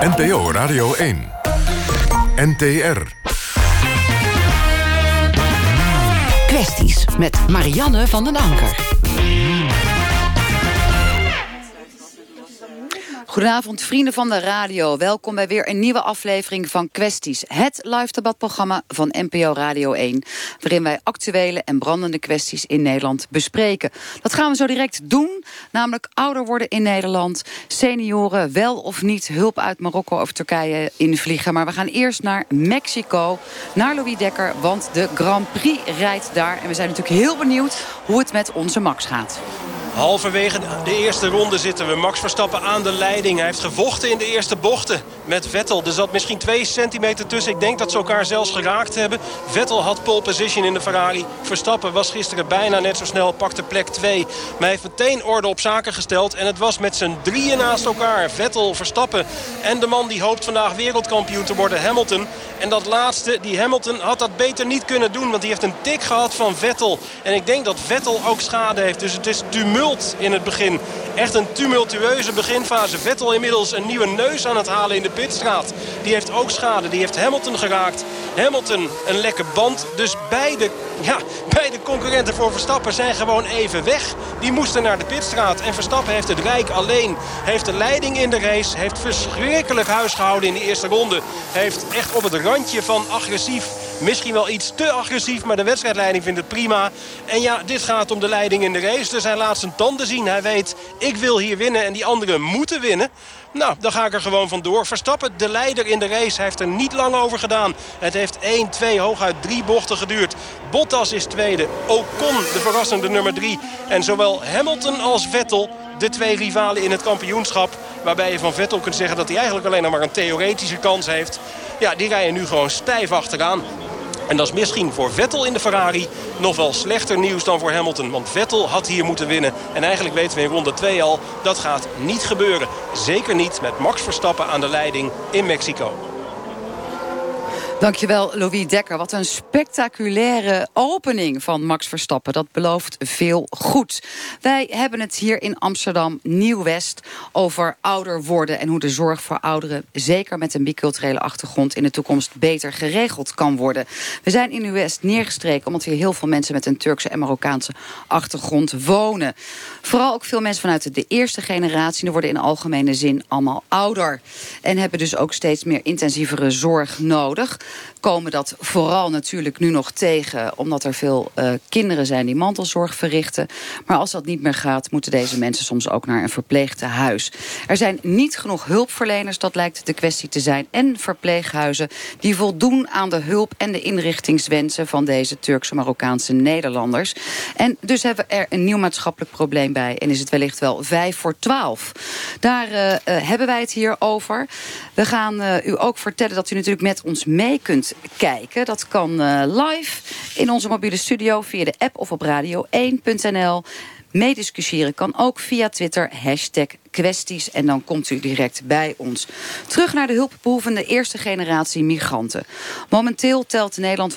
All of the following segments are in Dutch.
NPO Radio 1. NTR. Kwesties met Marianne van den Anker. Goedenavond, vrienden van de radio. Welkom bij weer een nieuwe aflevering van Kwesties. Het live debatprogramma van NPO Radio 1. Waarin wij actuele en brandende kwesties in Nederland bespreken. Dat gaan we zo direct doen. Namelijk ouder worden in Nederland. Senioren wel of niet hulp uit Marokko of Turkije invliegen. Maar we gaan eerst naar Mexico. Naar Louis Dekker, want de Grand Prix rijdt daar. En we zijn natuurlijk heel benieuwd hoe het met onze Max gaat. Halverwege de eerste ronde zitten we. Max Verstappen aan de leiding. Hij heeft gevochten in de eerste bochten met Vettel. Er zat misschien twee centimeter tussen. Ik denk dat ze elkaar zelfs geraakt hebben. Vettel had pole position in de Ferrari. Verstappen was gisteren bijna net zo snel, pakte plek 2. Maar hij heeft meteen orde op zaken gesteld. En het was met z'n drieën naast elkaar. Vettel, Verstappen en de man die hoopt vandaag wereldkampioen te worden, Hamilton. En dat laatste, die Hamilton, had dat beter niet kunnen doen. Want die heeft een tik gehad van Vettel. En ik denk dat Vettel ook schade heeft. Dus het is tumult in het begin. Echt een tumultueuze beginfase. Vettel inmiddels een nieuwe neus aan het halen in de pitstraat. Die heeft ook schade. Die heeft Hamilton geraakt. Hamilton een lekke band. Dus beide, ja, beide concurrenten voor Verstappen zijn gewoon even weg. Die moesten naar de pitstraat. En Verstappen heeft het rijk alleen. Heeft de leiding in de race. Heeft verschrikkelijk huis gehouden in de eerste ronde. Heeft echt op het randje van agressief Misschien wel iets te agressief, maar de wedstrijdleiding vindt het prima. En ja, dit gaat om de leiding in de race. Dus hij laat zijn tanden zien. Hij weet, ik wil hier winnen en die anderen moeten winnen. Nou, dan ga ik er gewoon vandoor. Verstappen, de leider in de race, heeft er niet lang over gedaan. Het heeft 1, 2, hooguit 3 bochten geduurd. Bottas is tweede. Ocon, de verrassende nummer 3. En zowel Hamilton als Vettel, de twee rivalen in het kampioenschap... waarbij je van Vettel kunt zeggen dat hij eigenlijk alleen nog maar een theoretische kans heeft... ja, die rijden nu gewoon stijf achteraan. En dat is misschien voor Vettel in de Ferrari nog wel slechter nieuws dan voor Hamilton. Want Vettel had hier moeten winnen. En eigenlijk weten we in ronde 2 al, dat gaat niet gebeuren. Zeker niet met Max Verstappen aan de leiding in Mexico. Dankjewel, Louis Dekker. Wat een spectaculaire opening van Max Verstappen. Dat belooft veel goed. Wij hebben het hier in Amsterdam Nieuw-West over ouder worden... en hoe de zorg voor ouderen, zeker met een biculturele achtergrond... in de toekomst beter geregeld kan worden. We zijn in Nieuw-West neergestreken... omdat hier heel veel mensen met een Turkse en Marokkaanse achtergrond wonen. Vooral ook veel mensen vanuit de eerste generatie... die worden in algemene zin allemaal ouder. En hebben dus ook steeds meer intensievere zorg nodig komen dat vooral natuurlijk nu nog tegen... omdat er veel uh, kinderen zijn die mantelzorg verrichten. Maar als dat niet meer gaat, moeten deze mensen soms ook naar een verpleegtehuis. Er zijn niet genoeg hulpverleners, dat lijkt de kwestie te zijn... en verpleeghuizen die voldoen aan de hulp en de inrichtingswensen... van deze Turkse Marokkaanse Nederlanders. En dus hebben we er een nieuw maatschappelijk probleem bij... en is het wellicht wel vijf voor twaalf. Daar uh, uh, hebben wij het hier over. We gaan u ook vertellen dat u natuurlijk met ons mee kunt kijken. Dat kan uh, live in onze mobiele studio via de app of op radio1.nl. Meediscussiëren kan ook via Twitter, hashtag kwesties. En dan komt u direct bij ons. Terug naar de hulpbehoevende eerste generatie migranten. Momenteel telt Nederland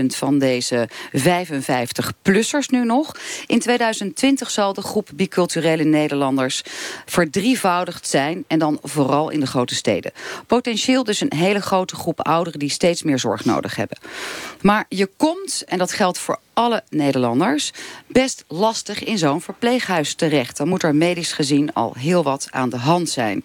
115.000 van deze 55-plussers nu nog. In 2020 zal de groep biculturele Nederlanders verdrievoudigd zijn. En dan vooral in de grote steden. Potentieel dus een hele grote groep ouderen die steeds meer zorg nodig hebben. Maar je komt, en dat geldt voor alle Nederlanders... best lastig in zo'n verpleeghuis terecht. Dan moet er medisch gezien al heel wat aan de hand zijn.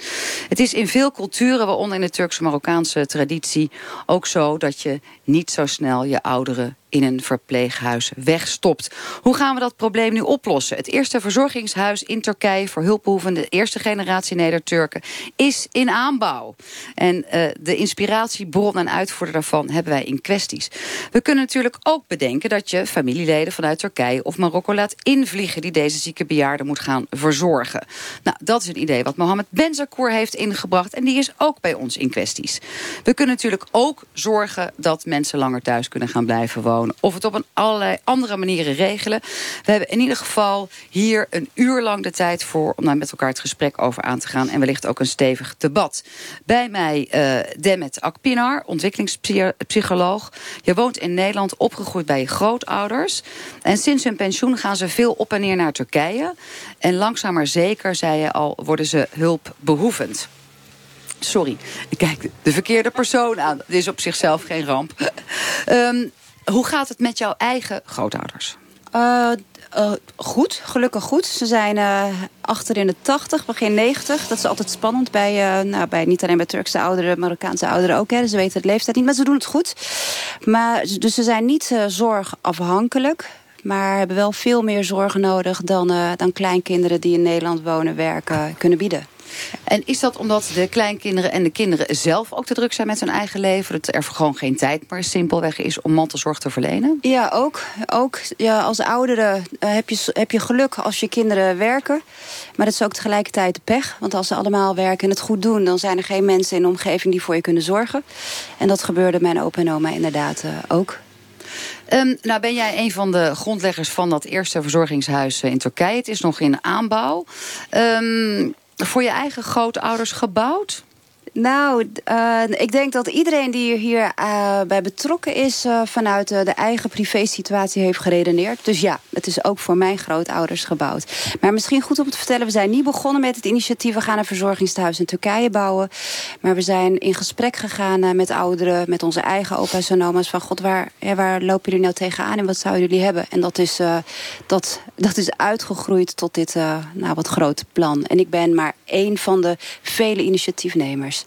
Het is in veel culturen, waaronder in de Turks-Marokkaanse traditie... ook zo dat je niet zo snel je ouderen in een verpleeghuis wegstopt. Hoe gaan we dat probleem nu oplossen? Het eerste verzorgingshuis in Turkije voor hulpbehoevende eerste generatie Neder-Turken is in aanbouw. En uh, de inspiratiebron en uitvoerder daarvan hebben wij in kwesties. We kunnen natuurlijk ook bedenken dat je familieleden vanuit Turkije of Marokko laat invliegen die deze zieke bejaarden moet gaan verzorgen. Nou, dat is een idee wat Mohammed Benzakour heeft ingebracht en die is ook bij ons in kwesties. We kunnen natuurlijk ook zorgen dat mensen langer thuis kunnen gaan blijven wonen of het op een allerlei andere manieren regelen. We hebben in ieder geval hier een uur lang de tijd voor... om daar met elkaar het gesprek over aan te gaan. En wellicht ook een stevig debat. Bij mij uh, Demet Akpinar, ontwikkelingspsycholoog. Je woont in Nederland, opgegroeid bij je grootouders. En sinds hun pensioen gaan ze veel op en neer naar Turkije. En langzaam maar zeker, zei je al, worden ze hulpbehoevend. sorry. Ik kijk de verkeerde persoon aan. Het is op zichzelf geen ramp. Ehm, hoe gaat het met jouw eigen grootouders? Uh, uh, goed, gelukkig goed. Ze zijn uh, achter in de 80, begin 90. Dat is altijd spannend bij, nou, bij niet alleen bij Turkse ouderen, Marokkaanse ouderen ook. Hè. Ze weten het leeftijd niet, maar ze doen het goed. Maar, dus ze zijn niet zorgafhankelijk. Maar hebben wel veel meer zorgen nodig dan, dan kleinkinderen die in Nederland wonen, werken, kunnen bieden. En is dat omdat de kleinkinderen en de kinderen zelf ook te druk zijn met hun eigen leven? Dat er gewoon geen tijd meer simpelweg is om mantelzorg te verlenen? Ja, ook. ook ja, als ouderen uh, heb, je, heb je geluk als je kinderen werken. Maar dat is ook tegelijkertijd de pech. Want als ze allemaal werken en het goed doen... dan zijn er geen mensen in de omgeving die voor je kunnen zorgen. En dat gebeurde mijn opa en oma inderdaad uh, ook. Um, nou ben jij een van de grondleggers van dat eerste verzorgingshuis in Turkije. Het is nog in aanbouw. Um, voor je eigen grootouders gebouwd? Nou, uh, ik denk dat iedereen die hier uh, bij betrokken is... Uh, vanuit de eigen privé-situatie heeft geredeneerd. Dus ja, het is ook voor mijn grootouders gebouwd. Maar misschien goed om te vertellen... we zijn niet begonnen met het initiatief... we gaan een verzorgingstehuis in Turkije bouwen. Maar we zijn in gesprek gegaan met ouderen... met onze eigen opa's en oma's... van god, waar, ja, waar lopen jullie nou tegenaan... en wat zouden jullie hebben? En dat is, dat, dat is uitgegroeid tot dit nou, wat grote plan. En ik ben maar één van de vele initiatiefnemers.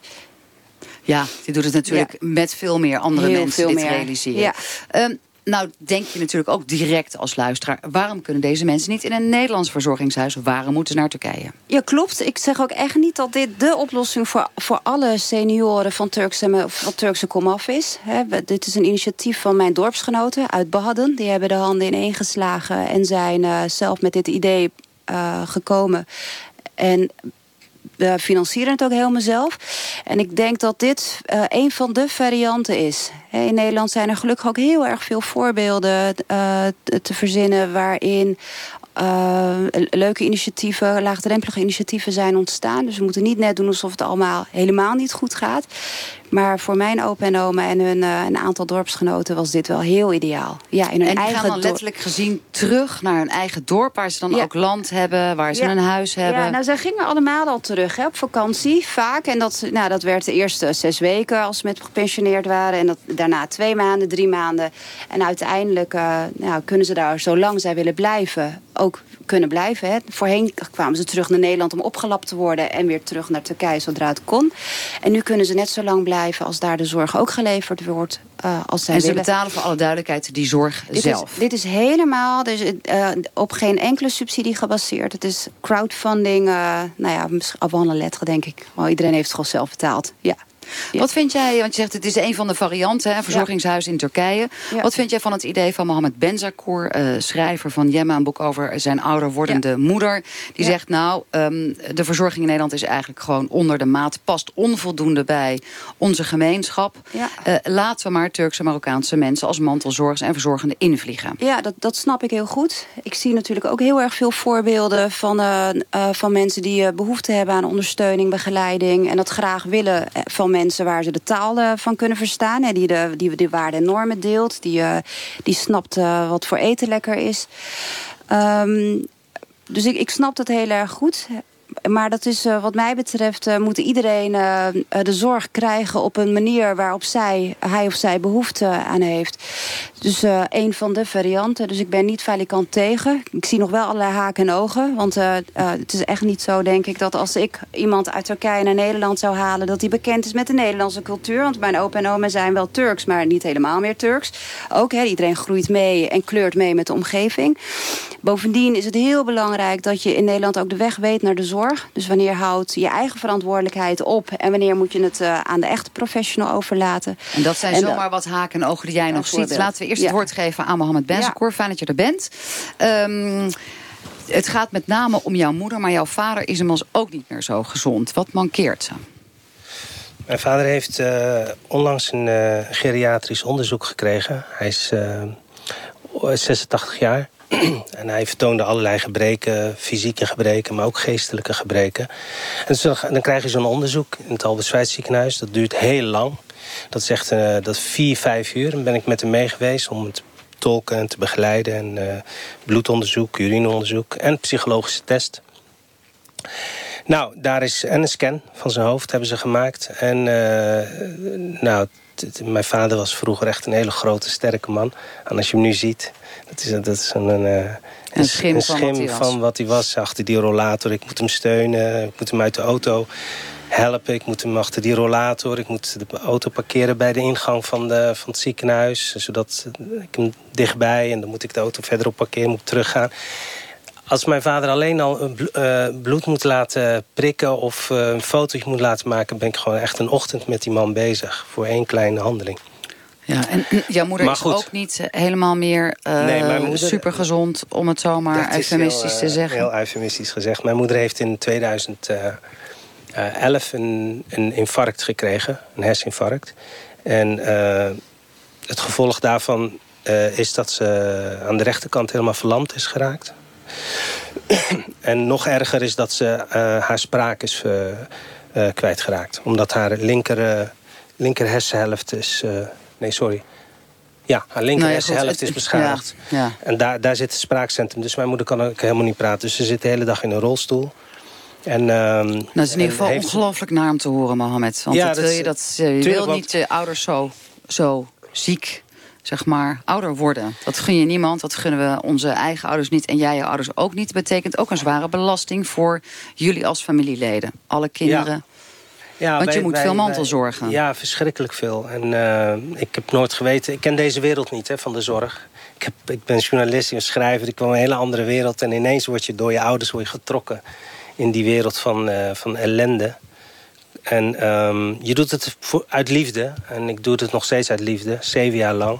Ja, je doet het natuurlijk met veel meer andere Heel mensen dit meer. realiseren. Ja. Um, nou, denk je natuurlijk ook direct als luisteraar... waarom kunnen deze mensen niet in een Nederlands verzorgingshuis? Waarom moeten ze naar Turkije? Ja, klopt. Ik zeg ook echt niet dat dit de oplossing... voor, voor alle senioren van Turkse, van Turkse komaf is. He, dit is een initiatief van mijn dorpsgenoten uit Baden. Die hebben de handen ineengeslagen en zijn uh, zelf met dit idee uh, gekomen. En financieren het ook helemaal zelf. En ik denk dat dit uh, een van de varianten is. In Nederland zijn er gelukkig ook heel erg veel voorbeelden uh, te verzinnen... waarin leuke initiatieven, laagdrempelige initiatieven zijn ontstaan. Dus we moeten niet net doen alsof het allemaal helemaal niet goed gaat. Maar voor mijn opa en oma en hun, uh, een aantal dorpsgenoten was dit wel heel ideaal. Ja, in hun en die eigen gaan dan letterlijk gezien terug naar hun eigen dorp... waar ze dan ja. ook land hebben, waar ze ja. een huis hebben. Ja, nou, zij gingen allemaal al terug hè, op vakantie, vaak. En dat, nou, dat werd de eerste zes weken als ze met gepensioneerd waren. En dat, daarna twee maanden, drie maanden. En uiteindelijk uh, nou, kunnen ze daar zo lang zij willen blijven... ook kunnen blijven. Hè. Voorheen kwamen ze terug naar Nederland om opgelapt te worden... en weer terug naar Turkije zodra het kon. En nu kunnen ze net zo lang blijven als daar de zorg ook geleverd wordt. Uh, als zij en ze willen. betalen voor alle duidelijkheid die zorg dit zelf. Is, dit is helemaal dus, uh, op geen enkele subsidie gebaseerd. Het is crowdfunding, uh, nou ja, avant la lettre denk ik. Oh, iedereen heeft het gewoon zelf betaald, ja. Ja. Wat vind jij, want je zegt het is een van de varianten, hè, verzorgingshuis ja. in Turkije. Ja. Wat vind jij van het idee van Mohammed Benzakour, uh, schrijver van Jemma, een boek over zijn ouder wordende moeder. Die zegt nou, um, de verzorging in Nederland is eigenlijk gewoon onder de maat, past onvoldoende bij onze gemeenschap. Uh, laten we maar Turkse Marokkaanse mensen als mantelzorgers en verzorgenden invliegen. Ja, dat, dat snap ik heel goed. Ik zie natuurlijk ook heel erg veel voorbeelden van, uh, van mensen die behoefte hebben aan ondersteuning, begeleiding en dat graag willen van mensen waar ze de taal uh, van kunnen verstaan. Hè, die, de, die de waarden en normen deelt. Die, uh, die snapt uh, wat voor eten lekker is. Um, dus ik, ik snap dat heel erg goed. Maar dat is wat mij betreft moet iedereen de zorg krijgen op een manier waarop zij, hij of zij behoefte aan heeft. Dus een van de varianten. Dus ik ben niet valikant tegen. Ik zie nog wel allerlei haken en ogen. Want het is echt niet zo, denk ik, dat als ik iemand uit Turkije naar Nederland zou halen... dat hij bekend is met de Nederlandse cultuur. Want mijn opa en oma zijn wel Turks, maar niet helemaal meer Turks. Ook, hè, iedereen groeit mee en kleurt mee met de omgeving. Bovendien is het heel belangrijk dat je in Nederland ook de weg weet naar de zorg. Dus wanneer houdt je eigen verantwoordelijkheid op... en wanneer moet je het aan de echte professional overlaten. En dat zijn en zomaar wat haken en ogen die jij nog ziet. Laten we eerst ja. het woord geven aan Mohammed Benzakour. Ja. Fijn dat je er bent. Um, het gaat met name om jouw moeder, maar jouw vader is inmiddels ook niet meer zo gezond. Wat mankeert ze? Mijn vader heeft uh, onlangs een uh, geriatrisch onderzoek gekregen. Hij is 86 jaar. En hij vertoonde allerlei gebreken, fysieke gebreken, maar ook geestelijke gebreken. En dus dan krijg je zo'n onderzoek in het Albert ziekenhuis. Dat duurt heel lang. Dat is echt uh, dat vier, vijf uur. Dan ben ik met hem mee geweest om te tolken en te begeleiden. En uh, bloedonderzoek, urineonderzoek en psychologische test. Nou, daar is en een scan van zijn hoofd hebben ze gemaakt. En nou, mijn vader was vroeger echt een hele grote, sterke man. En als je hem nu ziet, dat is, dat is een, een, een schim, een schim van, wat van, wat hij was. Achter die rollator, ik moet hem steunen, ik moet hem uit de auto helpen. Ik moet hem achter die rollator. Ik moet de auto parkeren bij de ingang van, de, van het ziekenhuis. Zodat ik hem dichtbij en dan moet ik de auto verderop parkeren, moet ik teruggaan. Als mijn vader alleen al uh, bloed moet laten prikken of uh, een fotootje moet laten maken... ben ik gewoon echt een ochtend met die man bezig voor één kleine handeling. Ja, en jouw moeder is ook niet helemaal meer uh, nee, moeder, supergezond... om het zomaar eufemistisch te zeggen. Heel eufemistisch gezegd. Mijn moeder heeft in 2011 een, een infarct gekregen. Een herseninfarct. En het gevolg daarvan is dat ze aan de rechterkant helemaal verlamd is geraakt en nog erger is dat ze haar spraak is kwijtgeraakt. Omdat haar linker, linker hersenhelft is... nee, sorry. Ja, haar linker nou hersenhelft is beschadigd. Ja, En daar, daar zit het spraakcentrum. Dus mijn moeder kan ook helemaal niet praten. Dus ze zit de hele dag in een rolstoel. En, uh, nou, het is in ieder geval ongelooflijk naar om te horen, Mohammed. Want ja, dat, wil je, dat, je wil niet de ouders zo, zo ziek zeg maar, ouder worden. Dat gun je niemand, dat gunnen we onze eigen ouders niet... en jij je ouders ook niet. Dat betekent ook een zware belasting voor jullie als familieleden. Alle kinderen... Ja. Want je moet veel mantelzorgen. Ja, verschrikkelijk veel. En uh, ik heb nooit geweten... Ik ken deze wereld niet hè, van de zorg. Ik, heb, ik ben journalist, en schrijver. Ik kwam een hele andere wereld. En ineens word je door je ouders word je getrokken... in die wereld van, uh, van ellende. En um, je doet het voor, uit liefde. En ik doe het nog steeds uit liefde. Zeven jaar lang.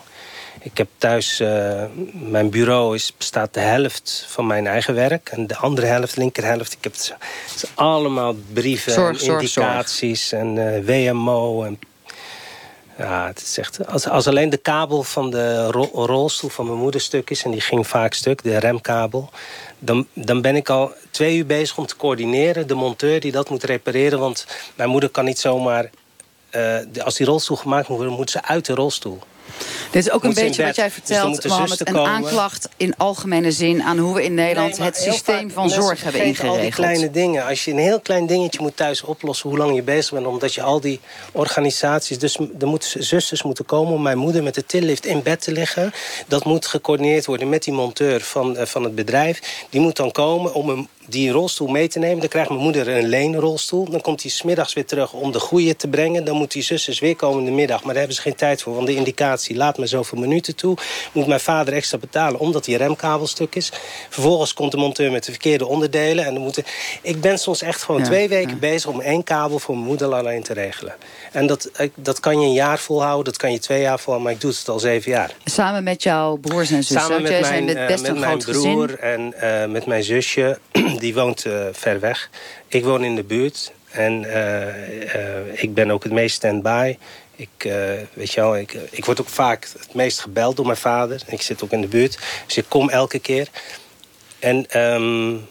Ik heb thuis, uh, mijn bureau is, bestaat de helft van mijn eigen werk. En de andere helft, linkerhelft, ik heb het, het allemaal brieven zorg, en indicaties zorg. en uh, WMO. En, ja, het is echt, als, als alleen de kabel van de ro rolstoel van mijn moeder stuk is... en die ging vaak stuk, de remkabel... Dan, dan ben ik al twee uur bezig om te coördineren. De monteur die dat moet repareren. Want mijn moeder kan niet zomaar... Uh, als die rolstoel gemaakt moet worden, moet ze uit de rolstoel. Dit is ook een beetje wat jij vertelt, dus Mohammed. Een aanklacht in algemene zin aan hoe we in Nederland het systeem van zorg hebben ingeregeld. al die kleine dingen. Als je een heel klein dingetje moet thuis oplossen, hoe lang je bezig bent, omdat je al die organisaties. Dus er moeten zusters moeten komen om mijn moeder met de tillift in bed te liggen. Dat moet gecoördineerd worden met die monteur van, eh, van het bedrijf. Die moet dan komen om een die rolstoel mee te nemen. Dan krijgt mijn moeder een leenrolstoel. Dan komt hij smiddags weer terug om de goede te brengen. Dan moet die zusters weer komen in de middag. Maar daar hebben ze geen tijd voor. Want de indicatie laat me zoveel minuten toe. Moet mijn vader extra betalen omdat die remkabel stuk is. Vervolgens komt de monteur met de verkeerde onderdelen. En dan moeten... Ik ben soms echt gewoon twee weken bezig om één kabel voor mijn moeder alleen te regelen. En dat, dat kan je een jaar volhouden, dat kan je twee jaar volhouden, maar ik doe het al zeven jaar. Samen met jouw broers en zussen? Samen met mijn, met mijn broer en uh, met mijn zusje, die woont uh, ver weg. Ik woon in de buurt en ik ben ook het meest stand-by. Ik, weet je wel, ik, ik word ook vaak het meest gebeld door mijn vader. Ik zit ook in de buurt, dus ik kom elke keer. En... Um,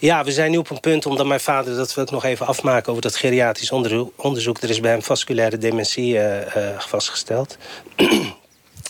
ja, we zijn nu op een punt, omdat mijn vader... dat wil ik nog even afmaken over dat geriatrisch onderzoek. Er is bij hem vasculaire dementie uh, uh, vastgesteld.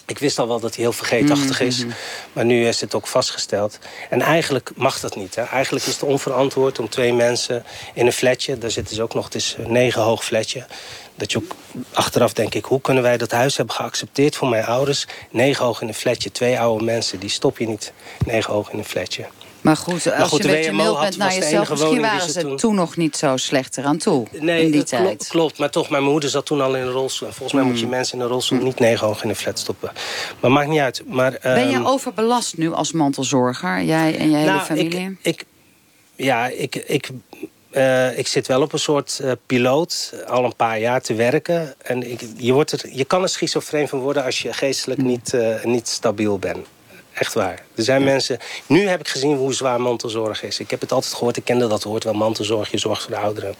ik wist al wel dat hij heel vergeetachtig is. Mm-hmm. Maar nu is het ook vastgesteld. En eigenlijk mag dat niet. Hè. Eigenlijk is het onverantwoord om twee mensen in een flatje... daar zitten ze ook nog, het is een negen hoog flatje... dat je ook achteraf denk ik... hoe kunnen wij dat huis hebben geaccepteerd voor mijn ouders? Negen hoog in een flatje, twee oude mensen... die stop je niet negen hoog in een flatje. Maar goed, als je met je mail bent naar jezelf... misschien waren ze toen... nog niet zo slecht eraan toe nee, in die tijd. Klopt, klopt, maar toch, mijn moeder zat toen al in een rolstoel. En volgens mij moet je hmm. mensen in een rolstoel niet negen hoog in een flat stoppen. Maar maakt niet uit. Maar, ben je ehm, overbelast nu als mantelzorger? Jij en je hele nou, familie? Ik, ik, ja, ik... ik uh, ik zit wel op een soort uh, piloot al een paar jaar te werken. En ik, je, wordt er, je kan er schizofreen van worden als je geestelijk hmm. niet, uh, niet stabiel bent. Echt waar. Er zijn mensen... Nu heb ik gezien hoe zwaar mantelzorg is. Ik heb het altijd gehoord. Ik kende dat woord wel. Mantelzorg, je zorgt voor de ouderen.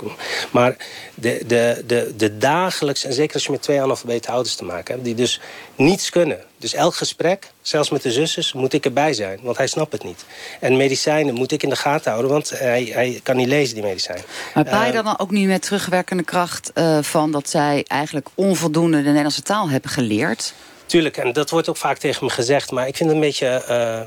Maar de, de, de, de dagelijks... En zeker als je met twee analfabete ouders te maken hebt... die dus niets kunnen. Dus elk gesprek, zelfs met de zusters, moet ik erbij zijn. Want hij snapt het niet. En medicijnen moet ik in de gaten houden. Want hij, hij kan niet lezen, die medicijn. Maar je uh, dan ook niet met terugwerkende kracht uh, van... dat zij eigenlijk onvoldoende de Nederlandse taal hebben geleerd? Tuurlijk, en dat wordt ook vaak tegen me gezegd. Maar ik vind het een beetje... Uh,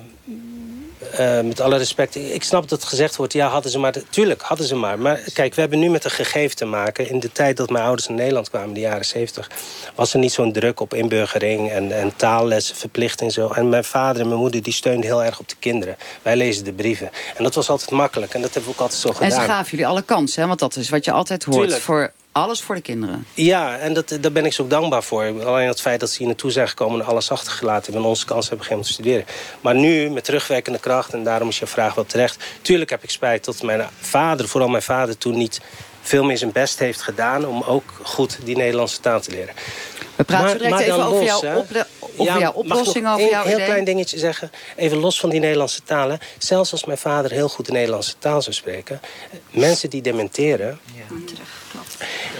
uh, met alle respect, ik snap dat gezegd wordt... ja, hadden ze maar... Tuurlijk, hadden ze maar. Maar kijk, we hebben nu met een gegeven te maken. In de tijd dat mijn ouders in Nederland kwamen, in de jaren 70... was er niet zo'n druk op inburgering en, en taallessen, verplichting zo. En mijn vader en mijn moeder die steunden heel erg op de kinderen. Wij lezen de brieven. En dat was altijd makkelijk. En dat hebben we ook altijd zo gedaan. En ze gaven jullie alle kansen, hè? want dat is wat je altijd hoort. Voor alles voor de kinderen. Ja, en dat, daar ben ik zo dankbaar voor. Alleen het feit dat ze hier naartoe zijn gekomen en alles achtergelaten hebben... en onze kans hebben gegeven om te studeren. Maar nu, met terugwerkende kracht, en daarom is je vraag wel terecht... tuurlijk heb ik spijt dat mijn vader, vooral mijn vader... toen niet veel meer zijn best heeft gedaan... om ook goed die Nederlandse taal te leren. We praten maar, direct even over, jouw, over jouw oplossing, over jouw idee. Een heel klein dingetje zeggen. Even los van die Nederlandse talen. Zelfs als mijn vader heel goed de Nederlandse taal zou spreken... mensen die dementeren... Ja.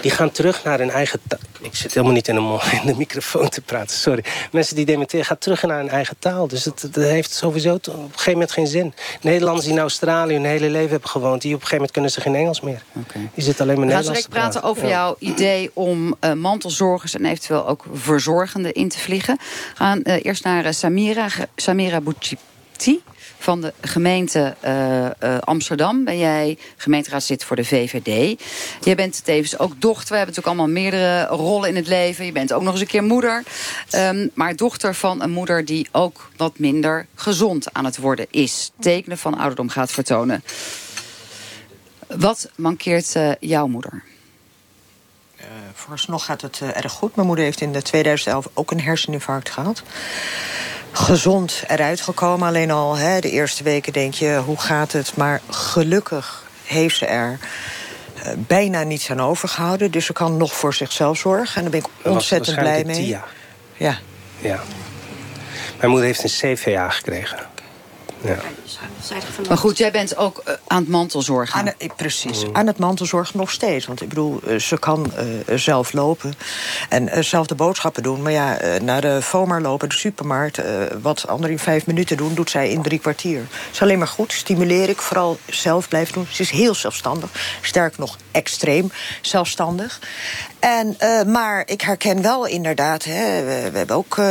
Die gaan terug naar hun eigen taal. Ik zit helemaal niet in de, in de, microfoon te praten, sorry. Mensen die dementeren gaan terug naar hun eigen taal. Dus het, het heeft sowieso op een gegeven moment geen zin. Nederlanders die in Australië hun hele leven hebben gewoond... die op een gegeven moment kunnen ze geen Engels meer. Okay. Die zitten alleen maar Nederlands te praten. praten over jouw idee om uh, mantelzorgers... en eventueel ook verzorgenden in te vliegen. We gaan uh, eerst naar uh, Samira, Samira Bouchipti van de gemeente uh, uh, Amsterdam. Ben jij gemeenteraadslid voor de VVD. Je bent tevens ook dochter. We hebben natuurlijk allemaal meerdere rollen in het leven. Je bent ook nog eens een keer moeder. Um, maar dochter van een moeder die ook wat minder gezond aan het worden is. Tekenen van ouderdom gaat vertonen. Wat mankeert uh, jouw moeder? Vooralsnog gaat het uh, erg goed. Mijn moeder heeft in 2011 ook een herseninfarct gehad gezond eruit gekomen. Alleen al hè, de eerste weken denk je, hoe gaat het? Maar gelukkig heeft ze er uh, bijna niets aan overgehouden. Dus ze kan nog voor zichzelf zorgen. En daar ben ik ontzettend blij mee. Ja. ja. Mijn moeder heeft een CVA gekregen. Ja. Maar goed, jij bent ook uh, aan het mantelzorgen. Aan, uh, precies, mm. aan het mantelzorgen nog steeds. Want ik bedoel, uh, ze kan zelf lopen en zelf de boodschappen doen. Maar ja, naar de FOMAR lopen, de supermarkt... wat anderen in vijf minuten doen, doet zij in drie kwartier. Dat is alleen maar goed, stimuleer ik. Vooral zelf blijven doen. Ze is heel zelfstandig. Sterk nog, extreem zelfstandig. En, uh, maar ik herken wel inderdaad, hè, we, hebben ook uh,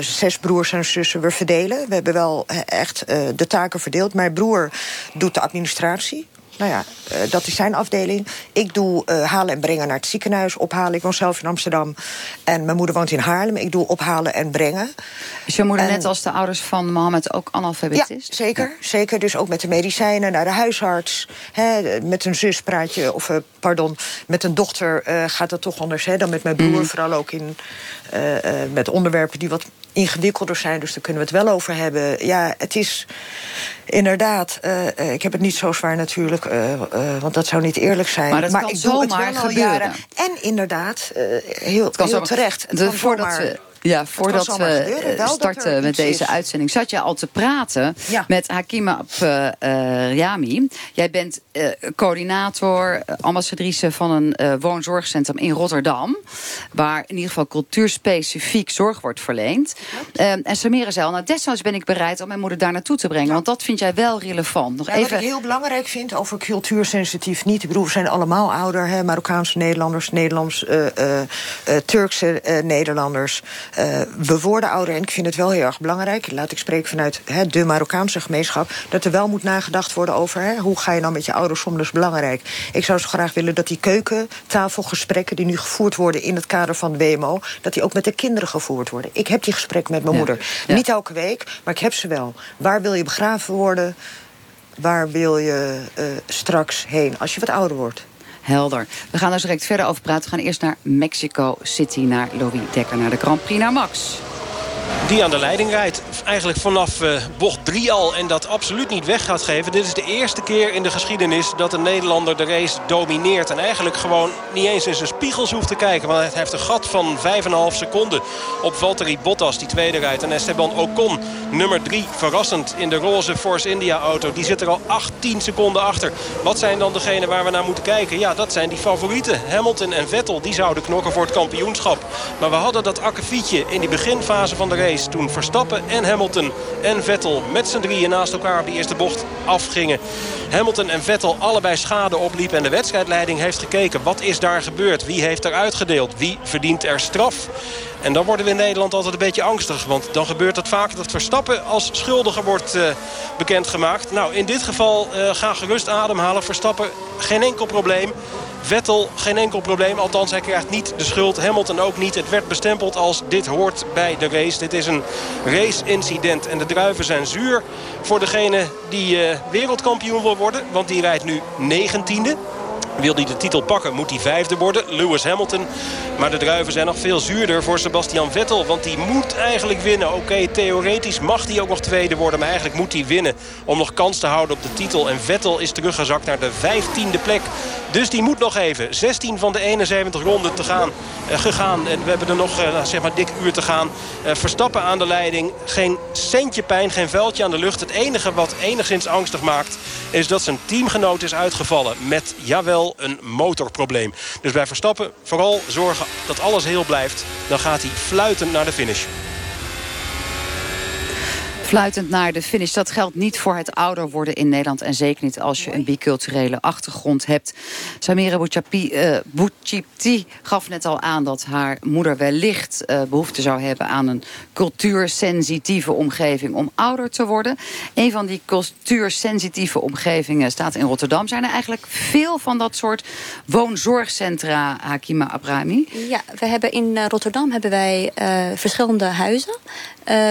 zes broers en zussen. We verdelen. We hebben wel echt de taken verdeeld. Mijn broer doet de administratie. Nou ja, uh, dat is zijn afdeling. Ik doe uh, halen en brengen naar het ziekenhuis, ophalen. Ik woon zelf in Amsterdam en mijn moeder woont in Haarlem. Ik doe ophalen en brengen. Is je moeder net als de ouders van Mohammed ook analfabet is? Ja, zeker. Ja. Zeker, dus ook met de medicijnen, naar de huisarts. Hè, met een zus praat je, of uh, pardon, met een dochter gaat dat toch anders hè, dan met mijn broer. Mm. Vooral ook in, met onderwerpen die wat ingewikkelder zijn. Dus daar kunnen we het wel over hebben. Ja, het is inderdaad... Uh, ik heb het niet zo zwaar natuurlijk, uh, uh, want dat zou niet eerlijk zijn. Maar, dat maar kan ik doe het wel gebeuren. Jaren. En inderdaad, heel, heel terecht. Het de, voordat we ja, voordat we starten met deze uitzending... zat je al te praten ja. met Hakima uh, uh, Yami. Jij bent uh, coördinator, ambassadrice van een woonzorgcentrum in Rotterdam... waar in ieder geval cultuurspecifiek zorg wordt verleend. en Samira zei al, nou desnoods ben ik bereid om mijn moeder daar naartoe te brengen. Ja. Want dat vind jij wel relevant. Nog ja, even... Wat ik heel belangrijk vind over cultuursensitief niet... ik bedoel, we zijn allemaal ouder, hè, Marokkaanse Nederlanders... Nederlands, Turkse Nederlanders... Uh, we worden ouder en ik vind het wel heel erg belangrijk... laat ik spreken vanuit he, de Marokkaanse gemeenschap... dat er wel moet nagedacht worden over... He, hoe ga je nou met je ouders om, dat is belangrijk. Ik zou zo graag willen dat die keukentafelgesprekken... die nu gevoerd worden in het kader van de WMO... dat die ook met de kinderen gevoerd worden. Ik heb die gesprekken met mijn ja. moeder. Ja. Niet elke week, maar ik heb ze wel. Waar wil je begraven worden? Waar wil je uh, straks heen als je wat ouder wordt? Helder. We gaan daar direct verder over praten. We gaan eerst naar Mexico City, naar Louis Dekker, naar de Grand Prix, naar Max die aan de leiding rijdt. Eigenlijk vanaf uh, bocht 3 al en dat absoluut niet weg gaat geven. Dit is de eerste keer in de geschiedenis dat een Nederlander de race domineert. En eigenlijk gewoon niet eens in zijn spiegels hoeft te kijken. Want hij heeft een gat van 5,5 seconden op Valtteri Bottas, die tweede rijdt. En Esteban Ocon, nummer 3, verrassend in de roze Force India auto. Die zit er al 18 seconden achter. Wat zijn dan degenen waar we naar moeten kijken? Ja, dat zijn die favorieten. Hamilton en Vettel, die zouden knokken voor het kampioenschap. Maar we hadden dat akkefietje in die beginfase van de race. Toen Verstappen en Hamilton en Vettel met z'n drieën naast elkaar op die eerste bocht afgingen. Hamilton en Vettel allebei schade opliepen. En de wedstrijdleiding heeft gekeken. Wat is daar gebeurd? Wie heeft er uitgedeeld? Wie verdient er straf? En dan worden we in Nederland altijd een beetje angstig. Want dan gebeurt het vaak dat Verstappen als schuldiger wordt uh, bekendgemaakt. Nou, in dit geval uh, ga gerust ademhalen. Verstappen geen enkel probleem. Vettel geen enkel probleem. Althans, hij krijgt niet de schuld. Hamilton ook niet. Het werd bestempeld als dit hoort bij de race. Dit is een race-incident. En de druiven zijn zuur voor degene die uh, wereldkampioen wil worden. Want die rijdt nu negentiende. Wil hij de titel pakken, moet hij vijfde worden. Lewis Hamilton. Maar de druiven zijn nog veel zuurder voor Sebastian Vettel. Want die moet eigenlijk winnen. Oké, theoretisch mag hij ook nog tweede worden. Maar eigenlijk moet hij winnen om nog kans te houden op de titel. En Vettel is teruggezakt naar de vijftiende plek. Dus die moet nog even. 16 van de 71 ronden te gaan, uh, gegaan. En we hebben er nog uh, zeg maar dik uur te gaan. Uh, Verstappen aan de leiding. Geen centje pijn, geen vuiltje aan de lucht. Het enige wat enigszins angstig maakt... is dat zijn teamgenoot is uitgevallen. Met, jawel, een motorprobleem. Dus bij Verstappen vooral zorgen dat alles heel blijft. Dan gaat hij fluitend naar de finish fluitend naar de finish. Dat geldt niet voor het ouder worden in Nederland... en zeker niet als je een biculturele achtergrond hebt. Samira Bouchipti uh, gaf net al aan dat haar moeder wellicht uh, behoefte zou hebben... aan een cultuursensitieve omgeving om ouder te worden. Een van die cultuursensitieve omgevingen staat in Rotterdam. Zijn er eigenlijk veel van dat soort woonzorgcentra, Hakima Abrami? Ja, we hebben in uh, Rotterdam hebben wij verschillende huizen...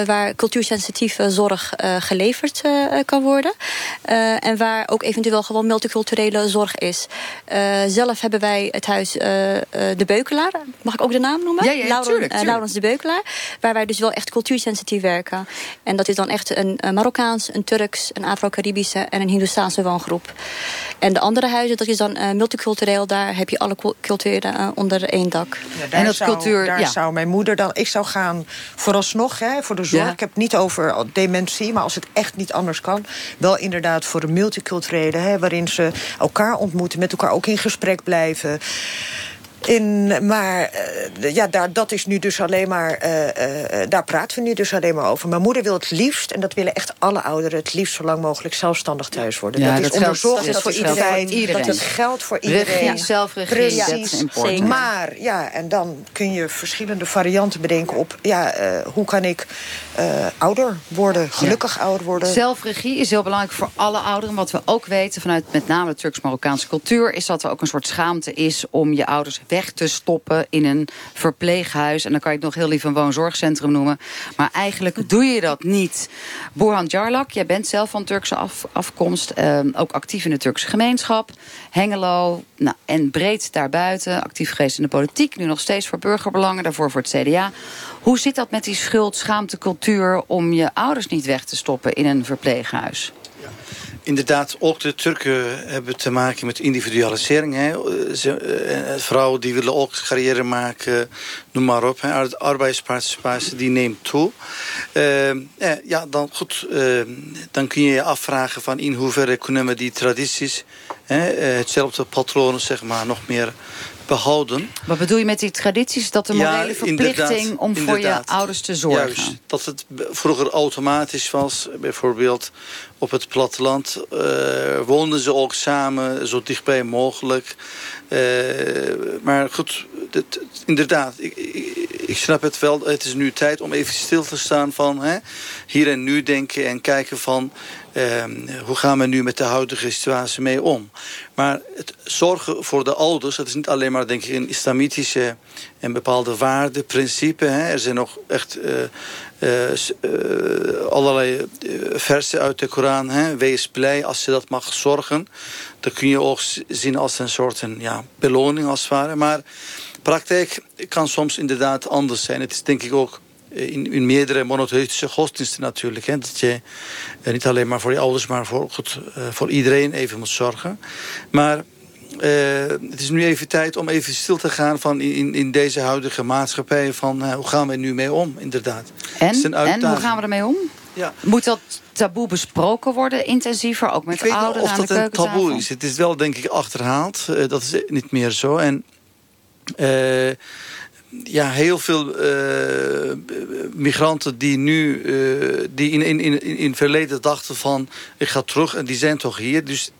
waar cultuursensitieve zorg uh, geleverd uh, kan worden. Uh, en waar ook eventueel gewoon multiculturele zorg is. zelf hebben wij het huis De Beukelaar. Mag ik ook de naam noemen? Ja, ja Lauren, tuurlijk, tuurlijk. Laurens De Beukelaar. Waar wij dus wel echt cultuursensitief werken. En dat is dan echt een, Marokkaans, een Turks, een Afro-Caribische en een Hindoestaanse woongroep. En de andere huizen, dat is dan multicultureel. Daar heb je alle culturen onder één dak. Ja, en dat zou, cultuur, daar ja. zou mijn moeder dan... Ik zou gaan vooralsnog hè, voor de zorg. Ik heb het niet over dementie, maar als het echt niet anders kan... wel inderdaad voor de multiculturele, hè, waarin ze elkaar ontmoeten... met elkaar ook in gesprek blijven... In, maar uh, ja, daar, dat is nu dus alleen maar, uh, uh, daar praten we nu dus alleen maar over. Mijn moeder wil het liefst, en dat willen echt alle ouderen... het liefst zo lang mogelijk zelfstandig thuis worden. Ja, dat, dat is onderzocht, dat, dat, voor iedereen, iedereen. dat het geldt voor iedereen. Regie, zelfregie, Precies. Maar, ja, en dan kun je verschillende varianten bedenken op... ja, hoe kan ik ouder worden, gelukkig ja. ouder worden. Zelfregie is heel belangrijk voor alle ouderen. Wat we ook weten vanuit met name de Turks-Marokkaanse cultuur... is dat er ook een soort schaamte is om je ouders weg te stoppen in een verpleeghuis. En dan kan je het nog heel lief een woonzorgcentrum noemen. Maar eigenlijk doe je dat niet. Burhan Jarlak, jij bent zelf van Turkse af, afkomst. Uh, ook actief in de Turkse gemeenschap. Hengelo nou, en breed daarbuiten. Actief geweest in de politiek. Nu nog steeds voor burgerbelangen. Daarvoor voor het CDA. Hoe zit dat met die schuld, schaamtecultuur... om je ouders niet weg te stoppen in een verpleeghuis? Inderdaad, ook de Turken hebben te maken met individualisering. Hè. Ze, uh, vrouwen die willen ook carrière maken, noem maar op. Hè. Arbeidsparticipatie die neemt toe. Uh, ja, dan goed, dan kun je je afvragen van in hoeverre kunnen we die tradities, hè, hetzelfde patronen zeg maar, nog meer behouden. Wat bedoel je met die tradities? Dat de morele ja, verplichting om voor je ouders te zorgen? Juist, dat het vroeger automatisch was. Bijvoorbeeld op het platteland uh, woonden ze ook samen, zo dichtbij mogelijk. Uh, maar goed, dit, inderdaad, ik, ik, ik, snap het wel. Het is nu tijd om even stil te staan van hè, hier en nu denken en kijken van... Uh, hoe gaan we nu met de huidige situatie mee om? Maar het zorgen voor de ouders, dat is niet alleen maar denk ik een islamitische en bepaalde waarden, principe. Hè. Er zijn nog echt uh, uh, uh, allerlei versen uit de Koran. Hè. Wees blij als je dat mag zorgen. Dat kun je ook zien als een soort een, ja, beloning als het ware. Maar praktijk kan soms inderdaad anders zijn. Het is denk ik ook in, in meerdere monotheïstische godsdiensten natuurlijk. Hè, dat je uh, niet alleen maar voor je ouders, maar voor, goed, uh, voor iedereen even moet zorgen. Maar uh, het is nu even tijd om even stil te gaan van in, in deze huidige maatschappij. Van hoe gaan we er nu mee om, inderdaad. En, en hoe gaan we ermee om? Ja. Moet dat taboe besproken worden, intensiever, ook met Ik ouderen aan de keukentafel? of dat een taboe is. Het is wel, denk ik, achterhaald. dat is niet meer zo. En ja, heel veel uh, migranten die nu uh, die in, in, in, in het verleden dachten van ik ga terug en die zijn toch hier. Dus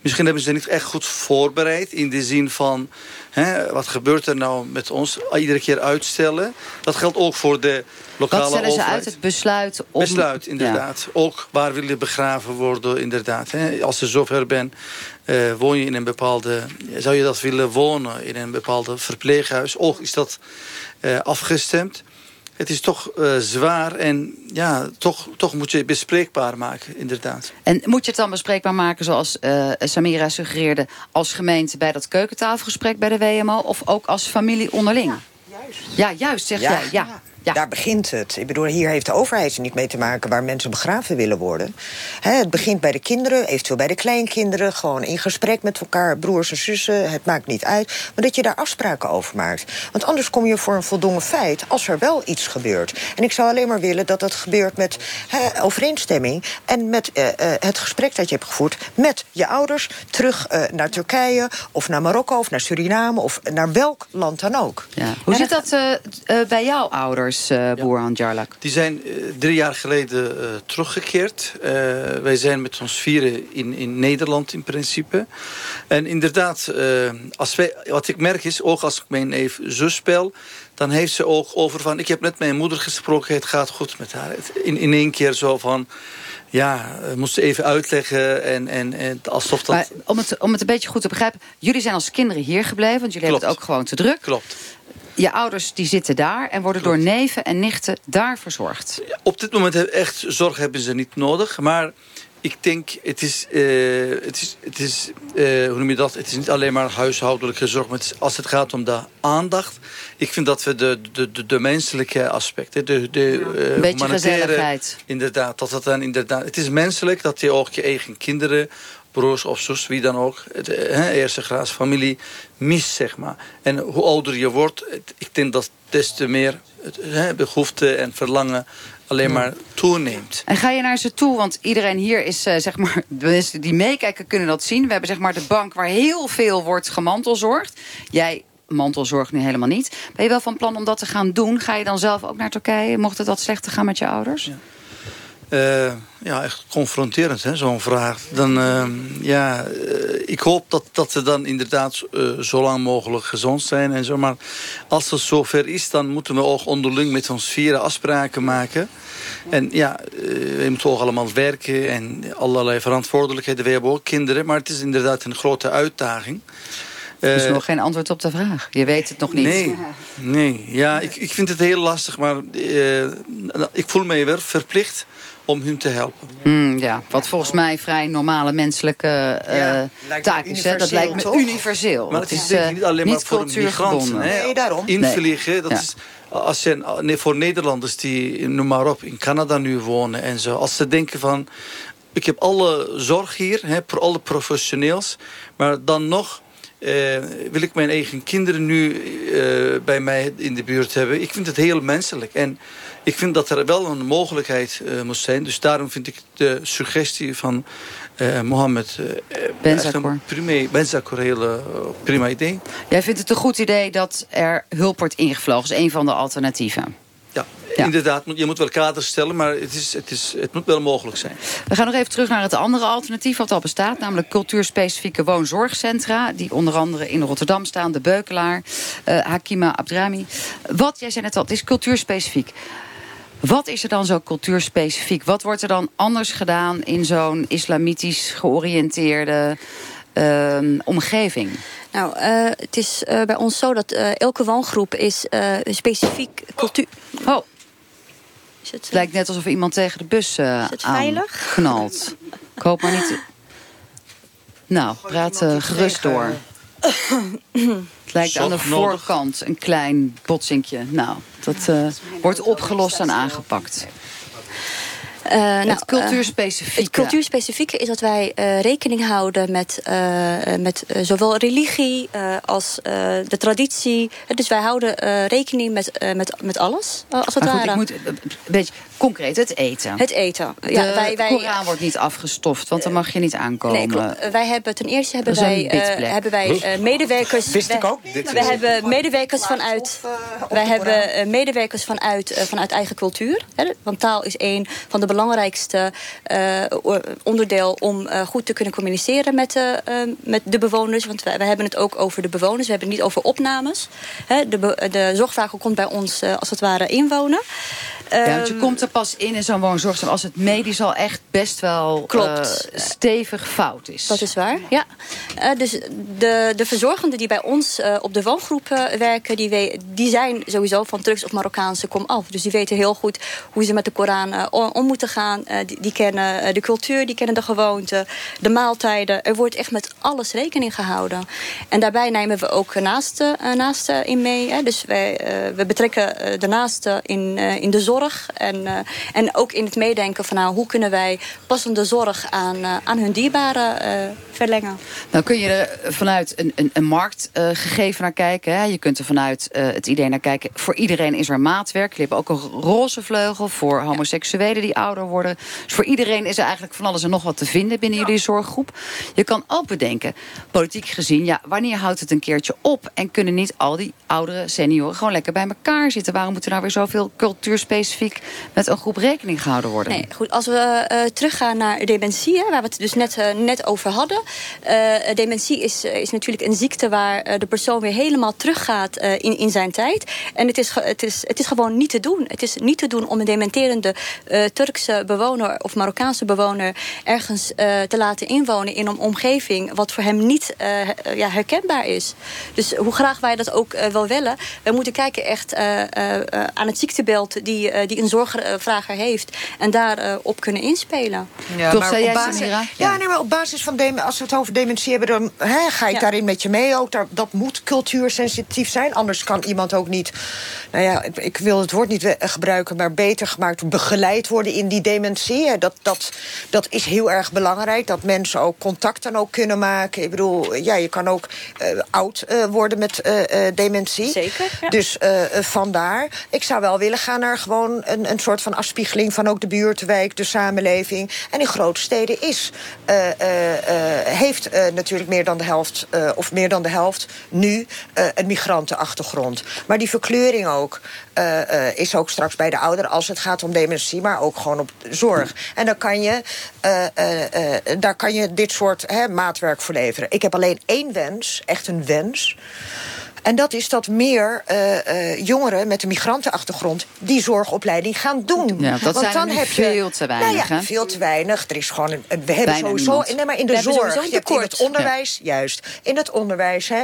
misschien hebben ze niet echt goed voorbereid in de zin van hè, wat gebeurt er nou met ons? Iedere keer uitstellen. Dat geldt ook voor de lokale Wat stellen overheid. ze uit? Het besluit om... Besluit, inderdaad. Ook waar wil je begraven worden, inderdaad. Hè? Als je zover bent, uh, woon je in een bepaalde... Zou je dat willen wonen in een bepaalde verpleeghuis? Ook is dat uh, afgestemd. Het is toch uh, zwaar en ja, toch, toch moet je het bespreekbaar maken, inderdaad. En moet je het dan bespreekbaar maken zoals uh, Samira suggereerde... als gemeente bij dat keukentafelgesprek bij de WMO... of ook als familie onderling? Ja, juist. Ja, juist, zeg Ja. jij. Ja. Ja. Daar begint het. Ik bedoel, hier heeft de overheid er niet mee te maken waar mensen begraven willen worden. Hè, het begint bij de kinderen, eventueel bij de kleinkinderen. Gewoon in gesprek met elkaar, broers en zussen. Het maakt niet uit. Maar dat je daar afspraken over maakt. Want anders kom je voor een voldongen feit als er wel iets gebeurt. En ik zou alleen maar willen dat het gebeurt met hè, overeenstemming. En met eh, eh, het gesprek dat je hebt gevoerd met je ouders. Terug eh, naar Turkije of naar Marokko of naar Suriname of naar welk land dan ook. Ja. Hoe zit dat bij jouw ouders, uh, Boerhan Jarlak? Die zijn uh, drie jaar geleden uh, teruggekeerd. wij zijn met ons vieren in, in Nederland in principe. En inderdaad, als wij, wat ik merk is, ook als ik mijn neef zus spel... dan heeft ze ook over van... ik heb net mijn moeder gesproken, het gaat goed met haar. In, in één keer zo van... Ja, we moesten even uitleggen en, en, en alsof dat... Maar om het, om het een beetje goed te begrijpen... jullie zijn als kinderen hier gebleven, want jullie Klopt. hebben het ook gewoon te druk. Klopt. Je ouders die zitten daar en worden Klopt. door neven en nichten daar verzorgd. Op dit moment echt zorg hebben ze niet nodig. Maar ik denk, het is, eh, het is, het is eh, hoe noem je dat? Het is niet alleen maar huishoudelijke zorg. Maar het is- als het gaat om de aandacht. Ik vind dat we de, de, de, de menselijke aspecten, de, de Een beetje gezelligheid. Inderdaad, dat het dan inderdaad. Het is menselijk dat je ook je eigen kinderen, broers of zus, wie dan ook, het, eh, eerste graads familie mist, zeg maar. En hoe ouder je wordt, het- ik denk dat des te meer het, behoefte en verlangen alleen maar toeneemt. En ga je naar ze toe? Want iedereen hier is, eh, zeg maar, de mensen die meekijken kunnen dat zien. We hebben zeg maar de bank waar heel veel wordt gemantelzorgd. Jij mantelzorgt nu helemaal niet. Ben je wel van plan om dat te gaan doen? Ga je dan zelf ook naar Turkije? Mocht het wat slechter gaan met je ouders? Eh, ja, echt confronterend, hè, zo'n vraag. Dan, eh, ja, eh, ik hoop dat, dat ze dan inderdaad eh, zo lang mogelijk gezond zijn en zo. Maar als het zover is, dan moeten we ook onderling met ons vieren afspraken maken. En ja, we moeten ook allemaal werken en allerlei verantwoordelijkheden. We hebben ook kinderen, maar het is inderdaad een grote uitdaging. Er is nog geen antwoord op de vraag. Je weet het nog niet. Nee, nee. Ja, ik, ik vind het heel lastig, maar ik voel mij weer verplicht om hun te helpen. Hmm, ja, wat volgens mij vrij normale menselijke eh, Ja, taak is. Hè? Dat lijkt me toch? universeel. Maar het is denk eh, ik niet alleen maar voor migranten. Hè? Nee, daarom. Invliegen, dat Ja. is... Als je, nee, voor Nederlanders die, noem maar op, in Canada nu wonen en zo. Als ze denken van, ik heb alle zorg hier, hè, voor alle professioneels. Maar dan nog eh, wil ik mijn eigen kinderen nu eh, bij mij in de buurt hebben. Ik vind het heel menselijk. En ik vind dat er wel een mogelijkheid eh, moet zijn. Dus daarom vind ik de suggestie van eh Mohammed... eh, een prima, Benzakor heel eh, prima idee. Jij vindt het een goed idee dat er hulp wordt ingevlogen. Dat is een van de alternatieven. Ja, Ja. inderdaad. Je moet wel kaders stellen, maar het, is, het, is, het moet wel mogelijk zijn. We gaan nog even terug naar het andere alternatief wat al bestaat. Namelijk cultuurspecifieke woonzorgcentra. Die onder andere in Rotterdam staan. De Beukelaar, Hakima Abdrami. Wat, jij zei net al, het is cultuurspecifiek. Wat is er dan zo cultuurspecifiek? Wat wordt er dan anders gedaan in zo'n islamitisch georiënteerde ehm, omgeving? Nou, eh, het is eh, bij ons zo dat eh, elke woongroep is eh, specifiek cultuur... Oh, Is het, het lijkt net alsof iemand tegen de bus eh Is het veilig? knalt. Ik hoop maar niet... Nou, praat gerust door. Het lijkt aan de voorkant een klein botsinkje. Nou, dat eh, wordt opgelost en aangepakt. Uh, nou, het cultuurspecifieke. het cultuurspecifieke is dat wij rekening houden met, met zowel religie als de traditie. Dus wij houden rekening met, met, met alles, als het maar ware. Goed, ik moet een beetje concreet, het eten. Het eten. Ja, de wij, wij, Koran wordt niet afgestoft, want dan mag je niet aankomen. Nee, wij hebben ten eerste hebben wij, hebben wij medewerkers. Wist ik ook We hebben medewerkers vanuit. wij hebben medewerkers vanuit, vanuit eigen cultuur. Hè, want taal is een van de belangrijkste uh, onderdeel om uh, goed te kunnen communiceren met, uh, met de bewoners. Want wij, hebben het ook over de bewoners. We hebben het niet over opnames. De, de zorgvrager komt bij ons als het ware inwonen. Ja, want je komt er pas in in zo'n woonzorgcentrum als het medisch al echt best wel Klopt. Uh, stevig fout is. Dat is waar, ja. Uh, dus de, de verzorgenden die bij ons uh, op de woongroep werken... Die, we, die zijn sowieso van Turks of Marokkaanse kom af. Dus die weten heel goed hoe ze met de Koran om moeten gaan. Die, die, kennen de cultuur, die kennen de gewoonten, de maaltijden. Er wordt echt met alles rekening gehouden. En daarbij nemen we ook naasten, naasten in mee. Hè. Dus wij, we betrekken de naasten in, in de zorg en, uh, en ook in het meedenken van nou, hoe kunnen wij passende zorg aan, uh, aan hun dierbaren uh, verlengen. Nou kun je er vanuit een, een, een marktgegeven naar kijken. Hè? Je kunt er vanuit het idee naar kijken. Voor iedereen is er maatwerk. Je hebt ook een roze vleugel voor homoseksuelen die ouder worden. Dus voor iedereen is er eigenlijk van alles en nog wat te vinden binnen jullie zorggroep. Je kan ook bedenken, politiek gezien, ja, wanneer houdt het een keertje op? En kunnen niet al die oudere senioren gewoon lekker bij elkaar zitten? Waarom moeten nou weer zoveel cultuurspecifiek met een groep rekening gehouden worden. Nee, goed. Als we uh, teruggaan naar dementie, hè, waar we het dus net, uh, net over hadden. Uh, dementie is, is natuurlijk een ziekte waar de persoon weer helemaal teruggaat in, in zijn tijd. En het is, het, is, het is gewoon niet te doen. Het is niet te doen om een dementerende Turkse bewoner of Marokkaanse bewoner ergens te laten inwonen in een omgeving wat voor hem niet ja, herkenbaar is. Dus hoe graag wij dat ook wel willen, we moeten kijken echt aan het ziektebeeld die eh, die een zorgvrager heeft. En daarop uh, op kunnen inspelen. Ja, Toch, maar op basis, ja. ja, nee, maar op basis van de, als we het over dementie hebben, dan hè, ga ik ja. daarin met je mee ook. Daar, dat moet cultuursensitief zijn. Anders kan iemand ook niet, nou ja, ik, ik wil het woord niet gebruiken, maar beter gemaakt begeleid worden in die dementie. Dat, dat, dat is heel erg belangrijk. Dat mensen ook contact dan ook kunnen maken. Ik bedoel, ja, je kan ook uh, oud uh, worden met uh, dementie. Zeker. Ja. Dus vandaar. Ik zou wel willen gaan naar gewoon een, een soort van afspiegeling van ook de buurtwijk, de samenleving. En in grote steden is, uh, uh, heeft natuurlijk meer dan de helft, of meer dan de helft nu een migrantenachtergrond. Maar die verkleuring ook is ook straks bij de ouderen als het gaat om dementie, maar ook gewoon op zorg. En dan kan je, daar kan je dit soort hè, maatwerk voor leveren. Ik heb alleen één wens, echt een wens. En dat is dat meer uh, uh, jongeren met een migrantenachtergrond die zorgopleiding gaan doen. Ja, dat Want zijn dan heb veel te weinig. Nou ja, veel te weinig. Er is gewoon een, we hebben Bijna sowieso. Niemand. Nee, maar in de we zorg. Je hebt in het onderwijs, ja. juist. In het onderwijs, hè,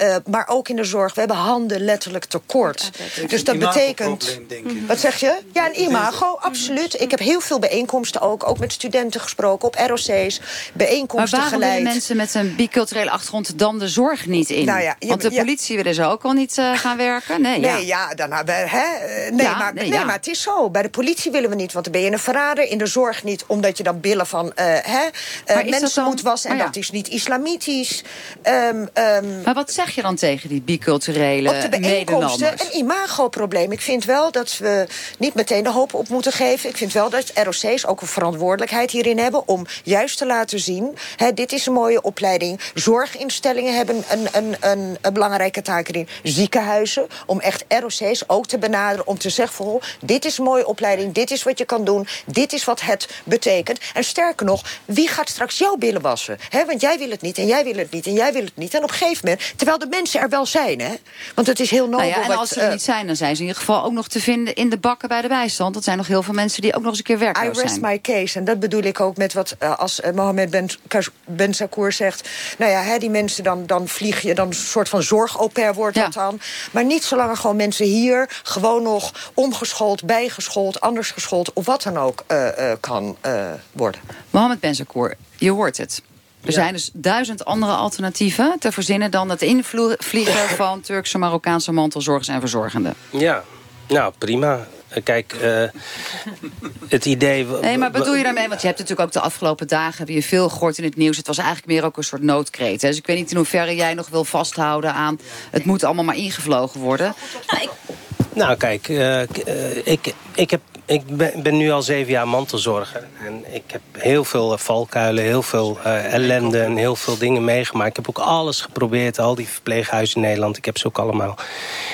uh, maar ook in de zorg. We hebben handen letterlijk tekort. Ja, dus dat betekent. Wat zeg je? Ja, een imago, absoluut. Ik heb heel veel bijeenkomsten ook, ook met studenten gesproken op ROC's. Bijeenkomsten maar waarom geleid. mensen met een biculturele achtergrond dan de zorg niet in? Nou ja, Want de politie willen ze ook al niet uh, gaan werken. Nee, nee ja, ja dan, hè? nee, ja, maar, nee, nee ja. maar het is zo. Bij de politie willen we niet, want dan ben je een verrader. In de zorg niet, omdat je dan billen van uh, hè, mensen moet wassen. En ja. dat is niet islamitisch. Um, um, maar wat zeg je dan tegen die biculturele Op de bijeenkomsten een imagoprobleem. Ik vind wel dat we niet meteen de hoop op moeten geven. Ik vind wel dat ROC's ook een verantwoordelijkheid hierin hebben... om juist te laten zien, hè, dit is een mooie opleiding. Zorginstellingen hebben een, een, een, een belangrijke taak erin. Ziekenhuizen, om echt ROC's ook te benaderen... om te zeggen, van, dit is een mooie opleiding, dit is wat je kan doen... dit is wat het betekent. En sterker nog, wie gaat straks jouw billen wassen? Hè, want jij wil het niet en jij wil het niet en jij wil het niet. En op een gegeven moment, terwijl de mensen er wel zijn... Hè, want het is heel nobel... Nou ja, en wat, als ze er niet zijn, dan zijn ze in ieder geval ook nog te vinden... in de bakken bij de bijstand. Dat zijn nog heel veel mensen die ook nog eens een keer werkloos I rest zijn. my case. En dat bedoel ik ook met wat uh, als uh, Mohammed Ben, ben Sakour zegt... nou ja, die mensen, dan, dan vlieg je... dan een soort van zorg-au-pair wordt Ja. dat dan. Maar niet zolang er gewoon mensen hier... gewoon nog omgeschoold, bijgeschoold, anders geschoold... of wat dan ook uh, kan worden. Mohammed Benzakour, je hoort het. Er zijn dus duizend andere alternatieven te verzinnen... dan het invliegen van Turkse, Marokkaanse mantelzorgers en verzorgenden. Ja, nou prima. Kijk, uh, het idee... Nee, maar bedoel je daarmee? Want je hebt natuurlijk ook de afgelopen dagen... heb je veel gehoord in het nieuws. Het was eigenlijk meer ook een soort noodkreet. Hè? Dus ik weet niet in hoeverre jij nog wil vasthouden aan... het moet allemaal maar ingevlogen worden. Nou, kijk, uh, ik, ik heb ik ben, ben, nu al zeven jaar mantelzorger. En ik heb heel veel eh, valkuilen, heel veel uh, ellende en heel veel dingen meegemaakt. Ik heb ook alles geprobeerd, al die verpleeghuizen in Nederland. Ik heb ze ook allemaal.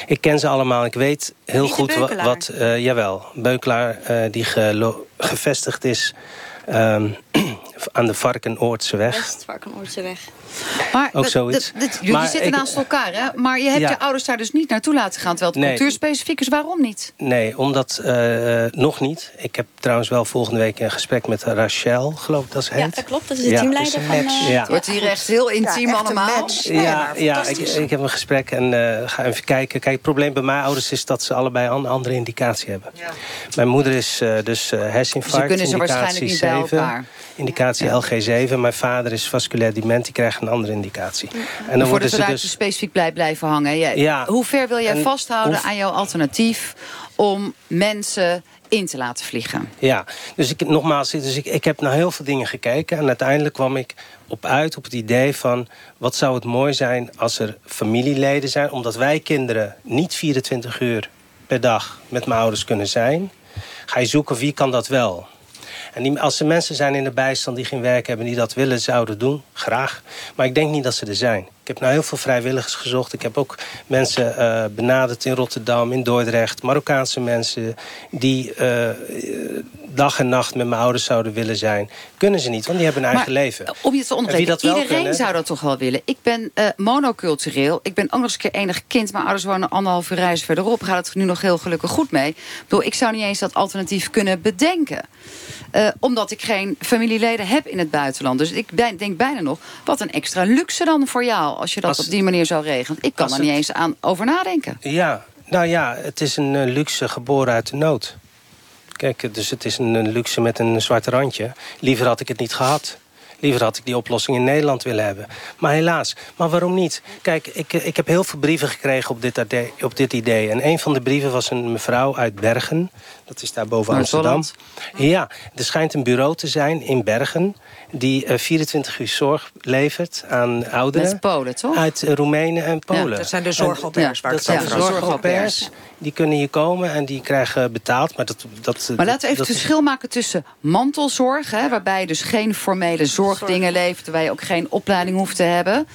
Ik ken ze allemaal. Ik weet heel goed wat... wat uh, jawel, Beukelaar die gevestigd is... Um, aan de Varkenoordse Varkenoordse Maar, ook zoiets. jullie zitten naast elkaar, hè? Maar je hebt je ouders daar dus niet naartoe laten gaan... terwijl het nee. cultuurspecifiek is. Waarom niet? Nee, omdat... Uh, nog niet. Ik heb trouwens wel volgende week een gesprek met Rachel, geloof ik dat ze heet. Ja, dat klopt. Dat is de ja. teamleider van... Uh, ja. Het wordt hier echt heel intiem ja, allemaal. Ja, ja ik, ik, heb een gesprek en uh, ga even kijken. Kijk, het probleem bij mijn ouders is dat ze allebei een andere indicatie hebben. Mijn moeder is dus herseninfarct, Ze kunnen ze waarschijnlijk niet bij elkaar. Indicatie LG7. Mijn vader is vasculair dement, die krijgt een andere indicatie. En dan worden ze dus specifiek blij blijven hangen. ja, hoe ver wil jij vasthouden aan jouw alternatief... om mensen in te laten vliegen? Ja, dus ik, nogmaals, dus ik, ik heb naar heel veel dingen gekeken... en uiteindelijk kwam ik op uit op het idee van... wat zou het mooi zijn als er familieleden zijn... omdat wij kinderen niet 24 uur per dag met mijn ouders kunnen zijn... ga je zoeken wie kan dat wel... En die, als er mensen zijn in de bijstand die geen werk hebben... die dat willen, zouden doen, graag. Maar ik denk niet dat ze er zijn. Ik heb naar heel veel vrijwilligers gezocht. Ik heb ook mensen uh, benaderd in Rotterdam, in Dordrecht. Marokkaanse mensen die uh, dag en nacht met mijn ouders zouden willen zijn. Kunnen ze niet, want die hebben een eigen maar, leven. Om je te onderbreken, iedereen kunnen, zou dat toch wel willen. Ik ben uh, monocultureel. Ik ben eens een keer enig kind. Mijn ouders wonen anderhalf uur reis verderop. Gaat het nu nog heel gelukkig goed mee. Ik, bedoel, ik zou niet eens dat alternatief kunnen bedenken. Omdat ik geen familieleden heb in het buitenland. Dus ik denk bijna nog, wat een extra luxe dan voor jou... als je dat op die manier zou regelen. Ik kan er niet eens aan over nadenken. Ja, nou ja, het is een uh, luxe geboren uit de nood. Kijk, dus het is een, een luxe met een zwart randje. Liever had ik het niet gehad. Liever had ik die oplossing in Nederland willen hebben. Maar helaas. Maar waarom niet? Kijk, ik, ik heb heel veel brieven gekregen op dit, op dit idee. En een van de brieven was een mevrouw uit Bergen. Dat is daar boven Amsterdam. Ja, er schijnt een bureau te zijn in Bergen die 24 eh, uur zorg levert aan ouderen. Met Polen, toch? Uit Roemenen en Polen. Ja, dat zijn de zorgopers. Ja, dat zijn de zorgopers. Die kunnen hier komen en die krijgen betaald. Maar, dat, dat, maar laten we even het verschil maken tussen mantelzorg... Hè, waarbij je dus geen formele zorgdingen levert... waar je ook geen opleiding hoeft te hebben.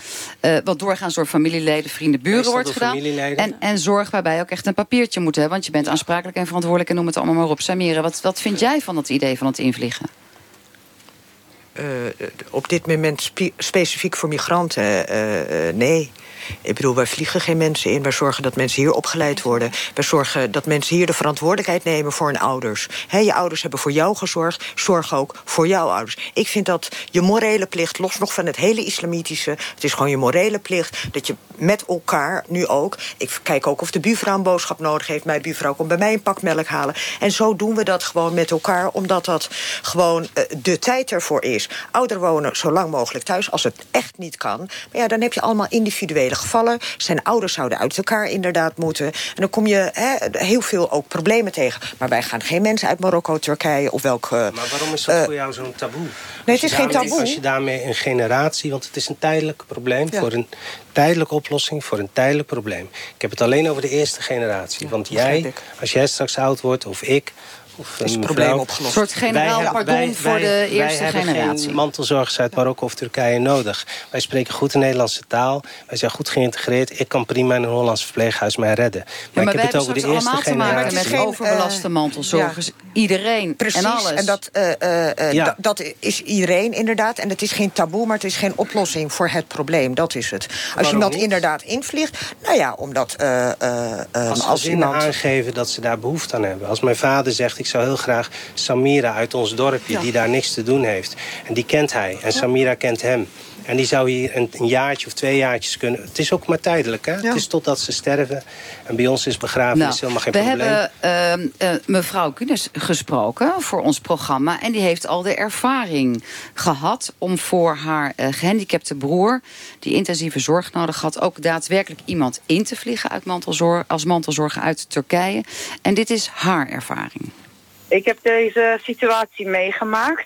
Uh, wat doorgaans door familieleden, vrienden, buren wordt gedaan. En, en zorg waarbij je ook echt een papiertje moet hebben... want je bent aansprakelijk en verantwoordelijk... en noem het allemaal maar op. Samira, wat, wat vind jij van het idee van het invliegen? Uh, op dit moment spe specifiek voor migranten, uh, uh, nee. Ik bedoel, wij vliegen geen mensen in. Wij zorgen dat mensen hier opgeleid worden. Wij zorgen dat mensen hier de verantwoordelijkheid nemen voor hun ouders. Je ouders hebben voor jou gezorgd. Zorg ook voor jouw ouders. Ik vind dat je morele plicht, los nog van het hele islamitische... het is gewoon je morele plicht dat je met elkaar, nu ook... ik kijk ook of de buurvrouw een boodschap nodig heeft. Mijn buurvrouw komt bij mij een pak melk halen. En zo doen we dat gewoon met elkaar... omdat dat gewoon uh, de tijd ervoor is. Ouder wonen zo lang mogelijk thuis, als het echt niet kan. Maar ja, dan heb je allemaal individuele gevallen. Zijn ouders zouden uit elkaar inderdaad moeten. En dan kom je he, heel veel ook problemen tegen. Maar wij gaan geen mensen uit Marokko, Turkije of welke... Maar waarom is dat uh, voor jou zo'n taboe? Nee, het is geen taboe. Als je daarmee een generatie... want het is een tijdelijk probleem ja. voor een tijdelijke oplossing voor een tijdelijk probleem. Ik heb het alleen over de eerste generatie. Ja, want jij, als jij straks oud wordt, of ik, of is het probleem opgelost. Een soort generaal wij, pardon wij, voor de eerste wij generatie. Mantelzorgers uit Marokko of Turkije nodig. Wij spreken goed de Nederlandse taal. Wij zijn goed geïntegreerd. Ik kan prima in een Hollands verpleeghuis mij redden. Maar, ja, maar ik heb het over de eerste generatie. allemaal te maken met overbelaste mantelzorgers. Ja. Iedereen Precies, en alles. en dat, uh, uh, ja. dat is iedereen inderdaad. En het is geen taboe, maar het is geen oplossing voor het probleem. Dat is het. Als je iemand inderdaad invliegt, nou ja, omdat uh, als, als iemand aangeven dat ze daar behoefte aan hebben. Als mijn vader zegt, ik zou heel graag Samira uit ons dorpje... die daar niks te doen heeft. En die kent hij. En Samira kent hem. En die zou hier een, een jaartje of twee jaartjes kunnen... Het is ook maar tijdelijk, hè? Het is totdat ze sterven. En bij ons is begraven Nou, is helemaal geen we probleem. hebben ehm, eh, mevrouw Kunis gesproken voor ons programma. En die heeft al de ervaring gehad om voor haar eh, gehandicapte broer... die intensieve zorg nodig had... ook daadwerkelijk iemand in te vliegen uit mantelzorg, als mantelzorger uit Turkije. En dit is haar ervaring. Ik heb deze situatie meegemaakt.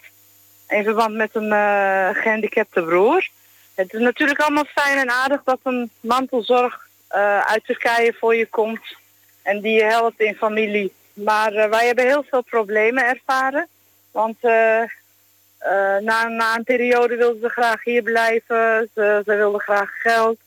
In verband met een eh, gehandicapte broer. Het is natuurlijk allemaal fijn en aardig dat een mantelzorg eh, uit Turkije voor je komt. En die je helpt in familie. Maar eh, wij hebben heel veel problemen ervaren. Want na, na een periode wilden ze graag hier blijven. Ze, ze wilden graag geld.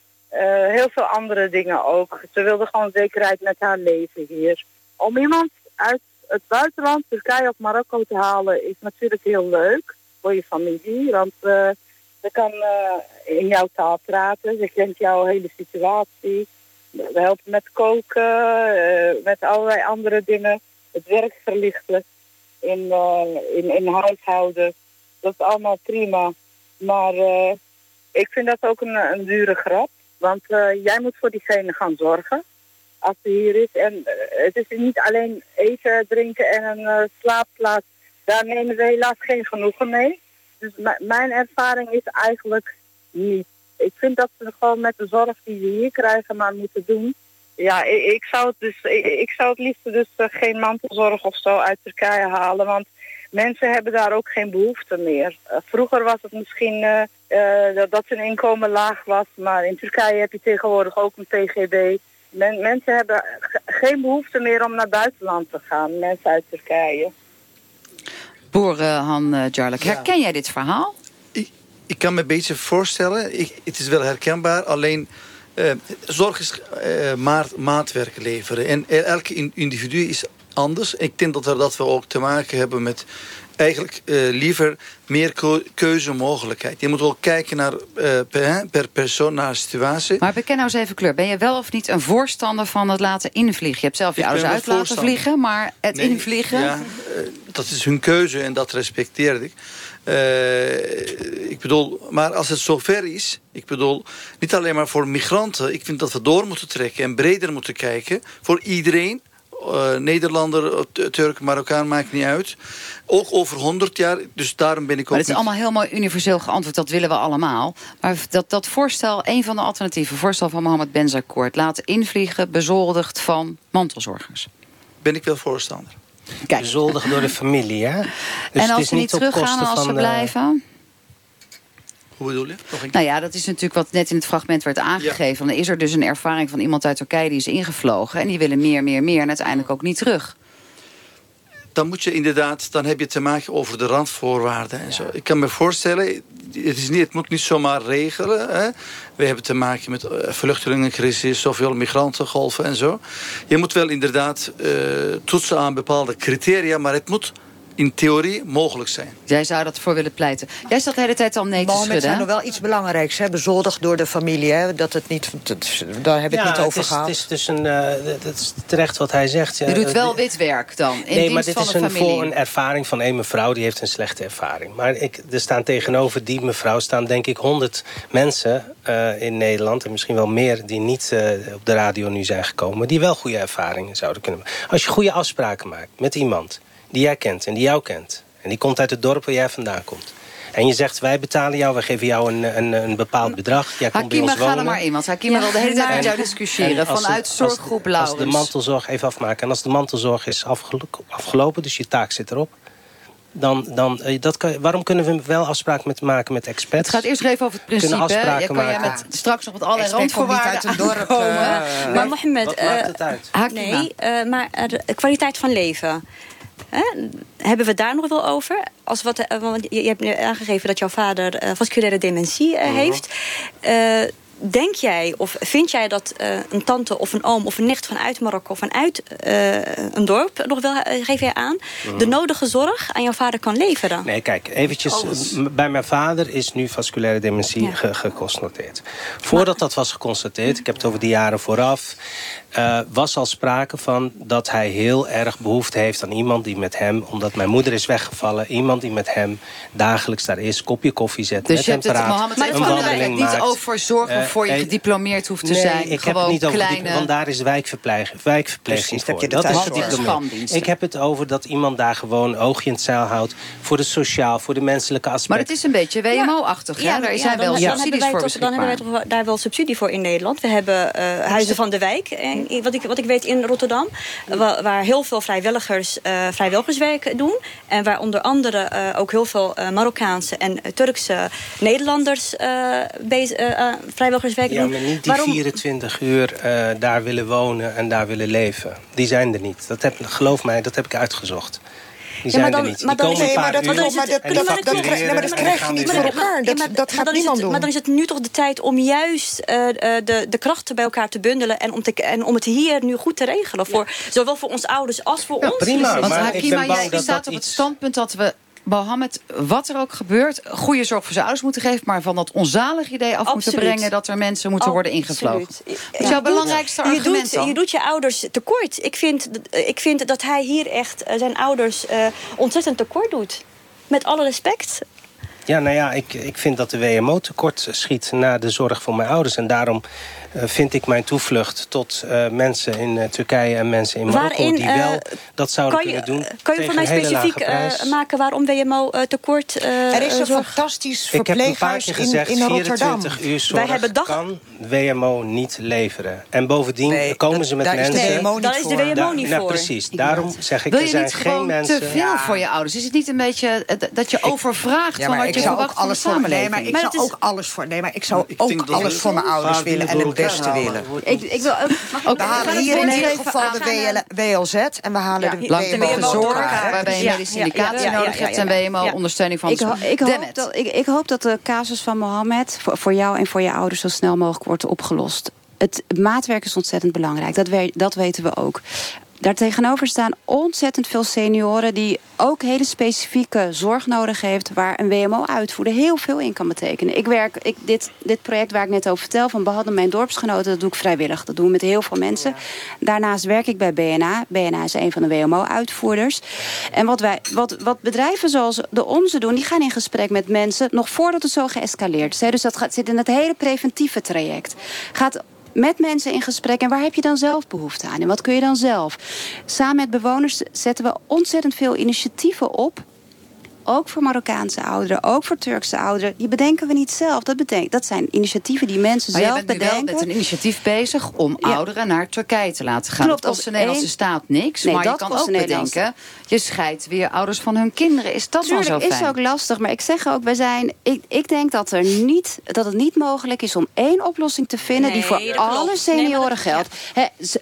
Heel veel andere dingen ook. Ze wilden gewoon zekerheid met haar leven hier. Om iemand uit het buitenland, Turkije of Marokko te halen, is natuurlijk heel leuk voor je familie. Want eh ze kan eh, in jouw taal praten, ze kent jouw hele situatie. We helpen met koken, eh, met allerlei andere dingen. Het werk verlichten in, in, in huishouden. Dat is allemaal prima. Maar ik vind dat ook een, een dure grap. Want jij moet voor diegene gaan zorgen als hij hier is. En eh, het is niet alleen eten, drinken en een eh, slaapplaats. Daar nemen we helaas geen genoegen mee. Dus mijn ervaring is eigenlijk niet. Ik vind dat ze gewoon met de zorg die ze hier krijgen maar moeten doen. Ja, ik, ik zou het dus, ik, zou het liefst dus eh, geen mantelzorg of zo uit Turkije halen. Want mensen hebben daar ook geen behoefte meer. Vroeger was het misschien dat, dat hun inkomen laag was. Maar in Turkije heb je tegenwoordig ook een PGB. Men, mensen hebben ge- geen behoefte meer om naar buitenland te gaan. Mensen uit Turkije. Boer eh, Han uh, Jarlek, herken jij dit verhaal? Ik kan me een beetje voorstellen, ik, het is wel herkenbaar, alleen eh, zorg is eh, maat, maatwerk leveren. En elke in- individu is anders. Ik denk dat, er, dat we ook te maken hebben met eigenlijk eh, liever meer keu- keuzemogelijkheid. Je moet wel kijken naar, eh, per, per persoon, naar situatie. Maar beken nou eens even kleur. Ben je wel of niet een voorstander van het laten invliegen? Je hebt zelf je Ik ouders uit laten vliegen, maar het Nee, invliegen... Ja, eh, dat is hun keuze en dat respecteer ik. Ik bedoel, maar als het zover is... Ik bedoel, niet alleen maar voor migranten. Ik vind dat we door moeten trekken en breder moeten kijken. Voor iedereen. Eh, Nederlander, T- Turk, Marokkaan, maakt niet uit. Ook over 100 jaar. Dus daarom ben ik ook Maar het is niet- allemaal heel mooi universeel geantwoord. Dat willen we allemaal. Maar dat, dat voorstel, een van de alternatieven... voorstel van Mohammed Benzakourt... laten invliegen bezoldigd van mantelzorgers. Ben ik wel voorstander. Kijk. Bezoldigd door de familie, hè? Dus en het als is ze niet teruggaan als ze eh, blijven... Hoe bedoel je? Nog een Nou ja, dat is natuurlijk wat net in het fragment werd aangegeven. Dan is er dus een ervaring van iemand uit Turkije die is ingevlogen... en die willen meer, meer, meer en uiteindelijk ook niet terug. dan moet je inderdaad, dan heb je te maken over de randvoorwaarden en zo. Ik kan me voorstellen, het, is niet, het moet niet zomaar regelen. Hè. We hebben te maken met eh, vluchtelingencrisis, zoveel migrantengolven en zo. Je moet wel inderdaad eh, toetsen aan bepaalde criteria, maar het moet in theorie mogelijk zijn. Jij zou dat voor willen pleiten. Jij staat de hele tijd al nee te schudden. zei hè? nog wel iets belangrijks. Hè? Bezoldigd door de familie. Hè? Dat het niet, dat, daar heb ik ja, niet over het is, gehad. Het is dus een, eh, het is terecht wat hij zegt. Je doet eh, wel wit werk dan, in nee, maar dienst dit van is een, familie. voor een ervaring van een mevrouw die heeft een slechte ervaring. Maar ik, er staan tegenover die mevrouw staan denk ik honderd mensen eh, in Nederland... en misschien wel meer die niet eh, op de radio nu zijn gekomen... die wel goede ervaringen zouden kunnen maken. Als je goede afspraken maakt met iemand die jij kent en die jou kent... en die komt uit het dorp waar jij vandaan komt... En je zegt, wij betalen jou, wij geven jou een, een, een bepaald bedrag. Jij komt bij Hakima, ons ga wonen. er maar in, want Hakima Ja, wil de hele tijd met jou En discussiëren. de- Vanuit als- zorggroep Als de mantelzorg, even afmaken. En als de mantelzorg is afgelo- afgelopen, dus je taak zit erop. Dan, dan, eh, dat kan, waarom kunnen we wel afspraken met, maken met experts? Het gaat eerst even over het principe. Afspraken Ja, kan jij maken. met straks nog met allerlei randvoorwaarden uit een dorp, aankomen. eh, Maar Mohammed, Wat maakt eh, het uit? Hakima. nee, eh, maar de kwaliteit van leven. Hebben we het daar nog wel over? Als wat, eh, want je, hebt nu aangegeven dat jouw vader eh, vasculaire dementie Mhm. eh, heeft. Eh, denk jij of vind jij dat uh, een tante of een oom of een nicht vanuit Marokko... of vanuit uh, een dorp, nog wel, geef jij aan... Mhm. de nodige zorg aan jouw vader kan leveren? Nee, kijk, eventjes. Bij mijn vader is nu vasculaire dementie Ja. ge- geconstateerd. Voordat dat was geconstateerd, ik heb het over de jaren vooraf... eh, was al sprake van dat hij heel erg behoefte heeft aan iemand die met hem... omdat mijn moeder is weggevallen, iemand die met hem dagelijks daar is... kopje koffie zet, Dus met je hem hebt het, praat, Mohammed, het niet maakt. over zorgen Eh, waarvoor je eh, gediplomeerd hoeft te nee, zijn. ik heb het niet over kleine... die, want daar is wijkverpleging, wijkverpleging Precies, voor. heb je de dat is. Spandiensten. Ik heb het over dat iemand daar gewoon een oogje in het zeil houdt... voor de sociaal, voor de menselijke Maar aspecten. het is een beetje WMO-achtig, hè? Daar zijn wel dan, dan hebben subsidies wij voor dan hebben wij daar wel subsidie voor in Nederland. We hebben eh, Huizen van de Wijk, wat, ik, wat ik weet in Rotterdam... wa- waar heel veel vrijwilligers eh, vrijwilligerswerk doen. En waar onder andere eh, ook heel veel eh, Marokkaanse en Turkse Nederlanders vrijwilligerswerk Ja, doen. maar niet die 24 uur daar willen wonen en daar willen leven. Die zijn er niet. Dat heb, geloof mij, dat heb ik uitgezocht. Die Ja, maar zijn dan- er niet. Die maar dan is- maar paar dat, maar dat, dat, dat, dat, dat krijg je niet voor elkaar. Ja, Dat, dat gaat dan is niemand het, doen. Maar dan is het nu toch de tijd om juist eh, eh, de, de krachten bij elkaar te bundelen... en om, te, en om het hier nu goed te regelen. Voor, zowel voor ons ouders als voor Ja, ons. prima. Want maar ik ben bang jij dat staat dat op het standpunt dat we Mohammed, wat er ook gebeurt, goede zorg voor zijn ouders moeten geven, maar van dat onzalig idee af moeten brengen dat er mensen moeten worden ingevlogen. Absoluut. Wat is jouw belangrijkste je argument doet, dan? je doet je ouders tekort. Ik vind, ik vind dat hij hier echt eh, zijn ouders eh, ontzettend tekort doet. Met alle respect. Ja, nou ja, ik, ik vind dat de WMO tekort schiet naar de zorg voor mijn ouders. En daarom vind ik mijn toevlucht tot eh, mensen in eh, Turkije en mensen in Marokko... Waarin, die wel eh, dat zouden je, kunnen doen eh, kan je voor mij specifiek eh, maken waarom WMO eh, tekort eh Er is een zorg? fantastisch Ik heb een paar verpleeghuis keer in, gezegd, in Rotterdam. 24 uur zorg Wij hebben dag- kan WMO niet leveren. En bovendien Nee, komen dat- ze met is mensen... WMO niet Daar is de voor. WMO Daar- niet nou, voor. precies, daarom zeg ik, Wil er zijn geen mensen... te veel voor je ouders? Is het niet een beetje eh, dat je overvraagt Ja, van maar wat ik je verwacht van de alles voor, samenleving? nee, maar ik Maar zou is- ook alles voor, nee, maar ik zou ook alles voor mijn ouders willen en het halen. willen. Ik, ik wil ook... Ook, We halen hier in ieder geval de WLZ en we halen de WMO zorg, waarbij je medische indicatie nodig hebt... en. WMO ondersteuning van Ik, ho- ik, hoop dat, ik, ik hoop dat de casus van Mohammed voor, voor jou en voor je ouders zo snel mogelijk wordt opgelost. Het maatwerk is ontzettend belangrijk, dat, we, dat weten we ook. Daartegenover staan ontzettend veel senioren die ook hele specifieke zorg nodig heeft, waar een WMO-uitvoerder heel veel in kan betekenen. Ik werk, ik, dit, dit project waar ik net over vertel, van behandelen mijn dorpsgenoten, dat doe ik vrijwillig. Dat doen we met heel veel mensen. Daarnaast werk ik bij BNA. BNA is een van de WMO-uitvoerders. En wat, wij, wat, wat bedrijven zoals de onze doen, die gaan in gesprek met mensen nog voordat het zo geëscaleerd is. Dus dat gaat, zit in het hele preventieve traject. Gaat met mensen in gesprek. En waar heb je dan zelf behoefte aan? En wat kun je dan zelf? Samen met bewoners zetten we ontzettend veel initiatieven op. Ook voor Marokkaanse ouderen, ook voor Turkse ouderen. Die bedenken we niet zelf. Dat, bedenkt, dat zijn initiatieven die mensen Maar je zelf bent nu wel bedenken. met een initiatief bezig om Ja. ouderen naar Turkije te laten gaan. Klopt, dat kost als de Nederlandse staat niks. Nee, maar je dat kan kost ook bedenken, je scheidt weer ouders van hun kinderen. Is dat Tuurlijk dan zo is fijn? ook lastig, maar ik zeg ook, wij zijn, ik, ik denk dat, er niet, dat het niet mogelijk is om één oplossing te vinden die voor klopt. alle Nee, senioren geldt.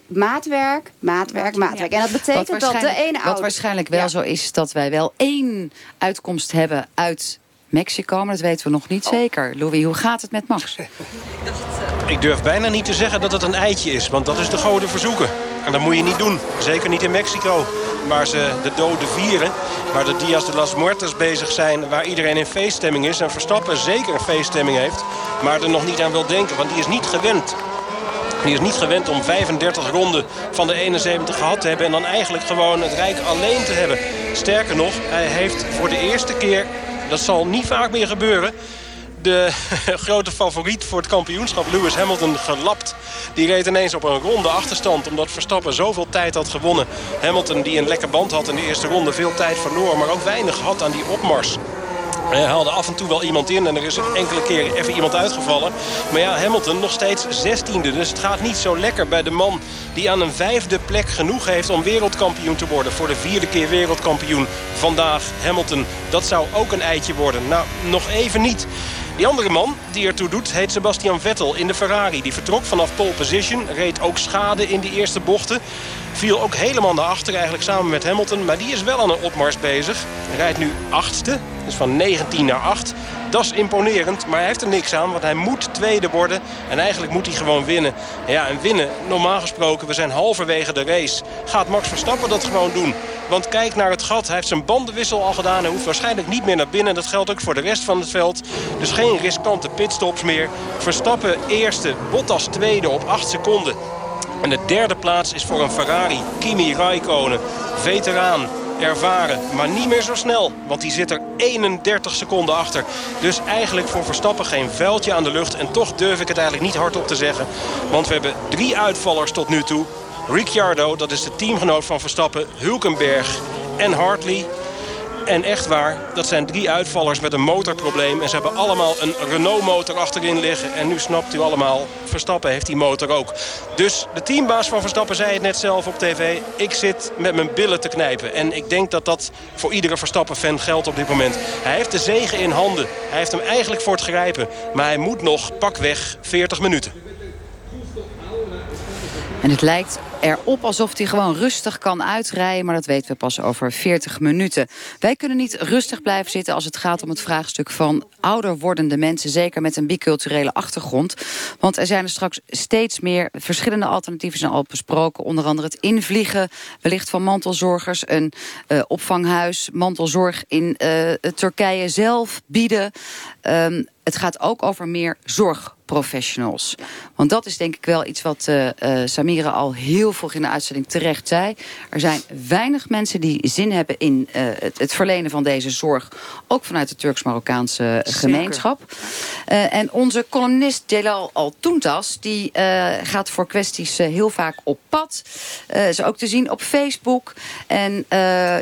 Maatwerk, maatwerk, maatwerk. En dat betekent dat de ene wat ouder... waarschijnlijk wel Ja. zo is, is dat wij wel één uitkomst hebben uit Mexico. Maar dat weten we nog niet zeker. Louis, hoe gaat het met Max? Ik durf bijna niet te zeggen dat het een eitje is, want dat is de goden verzoeken. En dat moet je niet doen. Zeker niet in Mexico, waar ze de doden vieren. Waar de Dias de las Muertes bezig zijn, waar iedereen in feeststemming is. En Verstappen zeker een feeststemming heeft, maar er nog niet aan wil denken. Want die is niet gewend. Die is niet gewend om 35 ronden van de 71 gehad te hebben... en dan eigenlijk gewoon het Rijk alleen te hebben. Sterker nog, hij heeft voor de eerste keer... dat zal niet vaak meer gebeuren de grote favoriet voor het kampioenschap, Lewis Hamilton, gelapt. Die reed ineens op een ronde achterstand omdat Verstappen zoveel tijd had gewonnen. Hamilton die een lekker band had in de eerste ronde, veel tijd verloor... maar ook weinig had aan die opmars. Hij haalde af en toe wel iemand in en er is enkele keer even iemand uitgevallen. Maar ja, Hamilton nog steeds zestiende. Dus het gaat niet zo lekker bij de man die aan een vijfde plek genoeg heeft om wereldkampioen te worden. Voor de vierde keer wereldkampioen vandaag Hamilton. Dat zou ook een eitje worden. Nou, nog even niet. Die andere man die ertoe doet heet Sebastian Vettel in de Ferrari. Die vertrok vanaf pole position, reed ook schade in die eerste bochten. Viel ook helemaal naar achter eigenlijk samen met Hamilton. Maar die is wel aan een opmars bezig. Rijdt nu achtste, dus van 19 naar 8. Dat is imponerend, maar hij heeft er niks aan. Want hij moet tweede worden. En eigenlijk moet hij gewoon winnen. Ja, en winnen, normaal gesproken, we zijn halverwege de race. Gaat Max Verstappen dat gewoon doen? Want kijk naar het gat. Hij heeft zijn bandenwissel al gedaan. Hij hoeft waarschijnlijk niet meer naar binnen. Dat geldt ook voor de rest van het veld. Dus geen riskante pitstops meer. Verstappen eerste, Bottas tweede op 8 seconden. En de derde plaats is voor een Ferrari. Kimi Raikkonen, veteraan, ervaren, maar niet meer zo snel. Want die zit er 31 seconden achter. Dus eigenlijk voor Verstappen geen vuiltje aan de lucht. En toch durf ik het eigenlijk niet hardop te zeggen. Want we hebben drie uitvallers tot nu toe. Ricciardo, dat is de teamgenoot van Verstappen, Hulkenberg en Hartley. En echt waar, dat zijn drie uitvallers met een motorprobleem. En ze hebben allemaal een Renault-motor achterin liggen. En nu snapt u allemaal, Verstappen heeft die motor ook. Dus de teambaas van Verstappen zei het net zelf op tv. Ik zit met mijn billen te knijpen. En ik denk dat dat voor iedere Verstappen-fan geldt op dit moment. Hij heeft de zegen in handen. Hij heeft hem eigenlijk voor het grijpen. Maar hij moet nog pakweg 40 minuten. En het lijkt erop alsof hij gewoon rustig kan uitrijden... maar dat weten we pas over 40 minuten. Wij kunnen niet rustig blijven zitten als het gaat om het vraagstuk van ouder wordende mensen... zeker met een biculturele achtergrond. Want er zijn er straks steeds meer verschillende alternatieven zijn al besproken. Onder andere het invliegen, wellicht van mantelzorgers... een uh, opvanghuis, mantelzorg in uh, Turkije zelf bieden... Um, het gaat ook over meer zorgprofessionals. Want dat is denk ik wel iets wat uh, Samira al heel vroeg in de uitzending terecht zei. Er zijn weinig mensen die zin hebben in uh, het, het, verlenen van deze zorg. Ook vanuit de Turks-Marokkaanse gemeenschap. en onze columnist Jelal Al-Toentas... die gaat voor kwesties heel vaak op pad. is ook te zien op Facebook. En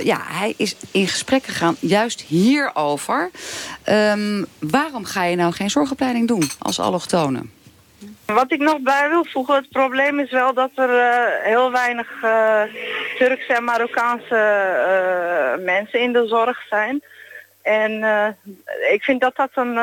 ja, hij is in gesprek gegaan juist hierover. Um, waarom ga je nou geen zorgopleiding doen als Wat ik nog bij wil voegen, het probleem is wel dat er uh, heel weinig uh, Turkse en Marokkaanse uh, mensen in de zorg zijn. En ik vind dat dat een,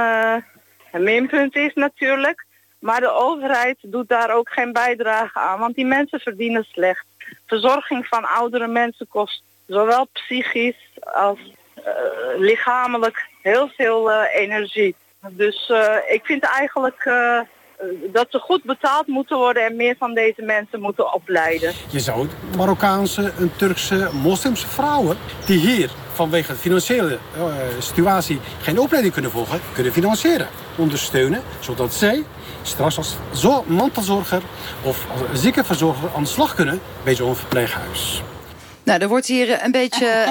een minpunt is natuurlijk. Maar de overheid doet daar ook geen bijdrage aan, want die mensen verdienen slecht. Verzorging van oudere mensen kost zowel psychisch als lichamelijk heel veel energie. Dus uh, ik vind eigenlijk uh, dat ze goed betaald moeten worden en meer van deze mensen moeten opleiden. Je zou Marokkaanse en Turkse moslimse vrouwen die hier vanwege de financiële uh, situatie geen opleiding kunnen volgen, kunnen financieren, ondersteunen, zodat zij straks als zo mantelzorger of als ziekenverzorger aan de slag kunnen bij zo'n verpleeghuis. Nou, er wordt hier een beetje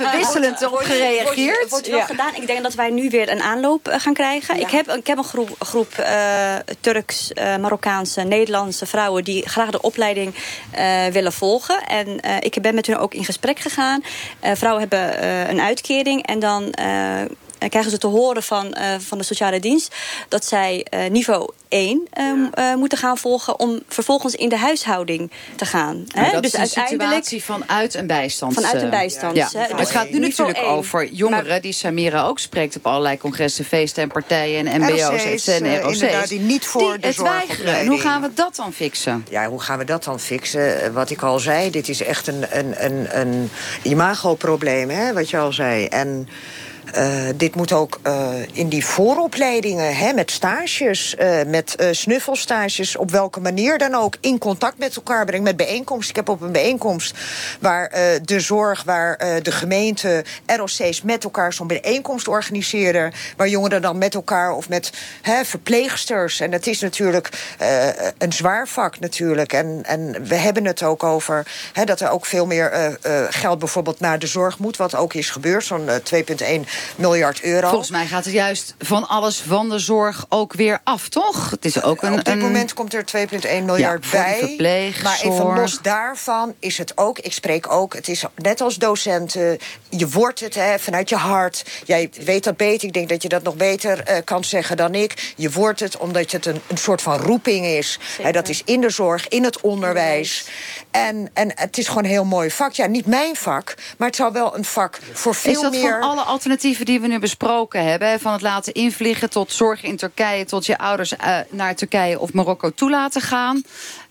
uh, wisselend op gereageerd. Er wordt, wel ja. gedaan. Ik denk dat wij nu weer een aanloop uh, gaan krijgen. Ja. Ik, heb, ik heb een groep, groep uh, Turks, Marokkaanse, Nederlandse vrouwen... die graag de opleiding willen volgen. En ik ben met hun ook in gesprek gegaan. vrouwen hebben een uitkering en dan krijgen ze te horen van, uh, van de sociale dienst... dat zij uh, niveau 1 um, uh, moeten gaan volgen... om vervolgens in de huishouding te gaan. Hè? Dat dus is een uiteindelijk situatie vanuit een bijstand. Vanuit een bijstand. Ja. Ja. Dus het gaat nu natuurlijk 1. over jongeren... Maar, die Samira ook spreekt op allerlei congressen, feesten en partijen... en mbo's en ROC's. die niet voor die de zorgopleiding. En hoe gaan we dat dan fixen? Ja, hoe gaan we dat dan fixen? Wat ik al zei, dit is echt een, een, een, een imagoprobleem, hè, wat je al zei. En... Uh, dit moet ook uh, in die vooropleidingen, hè, met stages, uh, met snuffelstages, op welke manier dan ook, in contact met elkaar brengen, met bijeenkomsten. Ik heb op een bijeenkomst waar de zorg, waar de gemeente, ROC's met elkaar zo'n bijeenkomst organiseren, waar jongeren dan met elkaar of met hè, verpleegsters. En het is natuurlijk een zwaar vak natuurlijk. En, en we hebben het ook over hè, dat er ook veel meer geld bijvoorbeeld naar de zorg moet, wat ook is gebeurd, zo'n 2,1 miljard euro. Volgens mij gaat het juist van alles van de zorg ook weer af, toch? Het is ook een, Op dit een... moment komt er 2,1 miljard ja, bij. Maar even los daarvan is het ook, ik spreek ook... het is net als docenten, je wordt het hè, vanuit je hart. Jij weet dat beter, ik denk dat je dat nog beter uh, kan zeggen dan ik. Je wordt het omdat het een, een soort van roeping is. Hè, dat is in de zorg, in het onderwijs. En, en het is gewoon een heel mooi vak. Ja, niet mijn vak, maar het zou wel een vak voor veel meer... Is dat meer... van alle alternatieven die we nu besproken hebben... van het laten invliegen tot zorg in Turkije... tot je ouders uh, naar Turkije of Marokko toe laten gaan...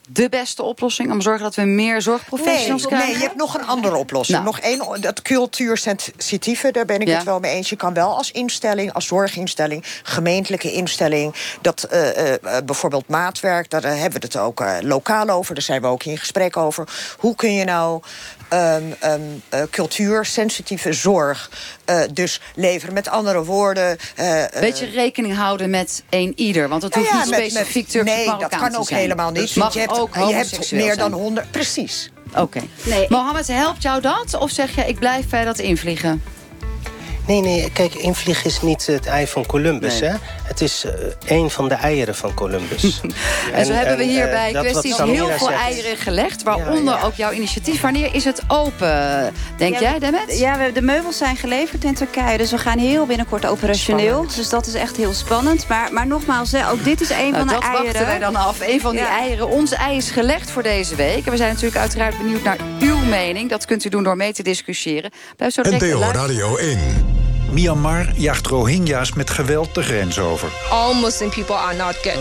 de beste oplossing... om te zorgen dat we meer zorgprofessionals nee, krijgen? Nee, je hebt nog een andere oplossing. Nou. Nog één, dat cultuursensitieve, daar ben ik Ja. het wel mee eens. Je kan wel als instelling, als zorginstelling, gemeentelijke instelling... dat eh, eh, eh, bijvoorbeeld maatwerk, daar eh, hebben we het ook eh, lokaal over. Daar zijn we ook in gesprek over. Hoe kun je nou ehm ehm, eh, cultuursensitieve zorg eh, dus leveren? Met andere woorden... eh, eh, Beetje rekening houden met een ieder. Want het hoeft niet met- specifiek Turks Nee, dat kan ook helemaal niet. Want mag je hebt, ook je hebt meer dan. 100. Precies. Oké. Mohammed, helpt jou dat? Of zeg je, ik blijf bij dat invliegen? Nee, nee, kijk, invliegen is niet het ei van Columbus, Nee. hè? Het is eh, een van de eieren van Columbus. En, zo hebben we hier eh, bij dat kwesties heel veel zegt- eieren gelegd. Waaronder ook jouw initiatief. Wanneer is het open, denk Ja, jij, Demet? Ja, we, de meubels zijn geleverd in Turkije. Dus we gaan heel binnenkort operationeel. Spannend. Dus dat is echt heel spannend. Maar, maar nogmaals, hè, ook dit is een Nou, van de dat eieren. wachten wij dan af. Een van die Ja. eieren. Ons ei is gelegd voor deze week. En we zijn natuurlijk uiteraard benieuwd naar uw mening. Dat kunt u doen door mee te discussiëren. Blijf zo direct NPO. Radio 1. Myanmar jaagt Rohingya's met geweld de grens over. all Muslim people are not good.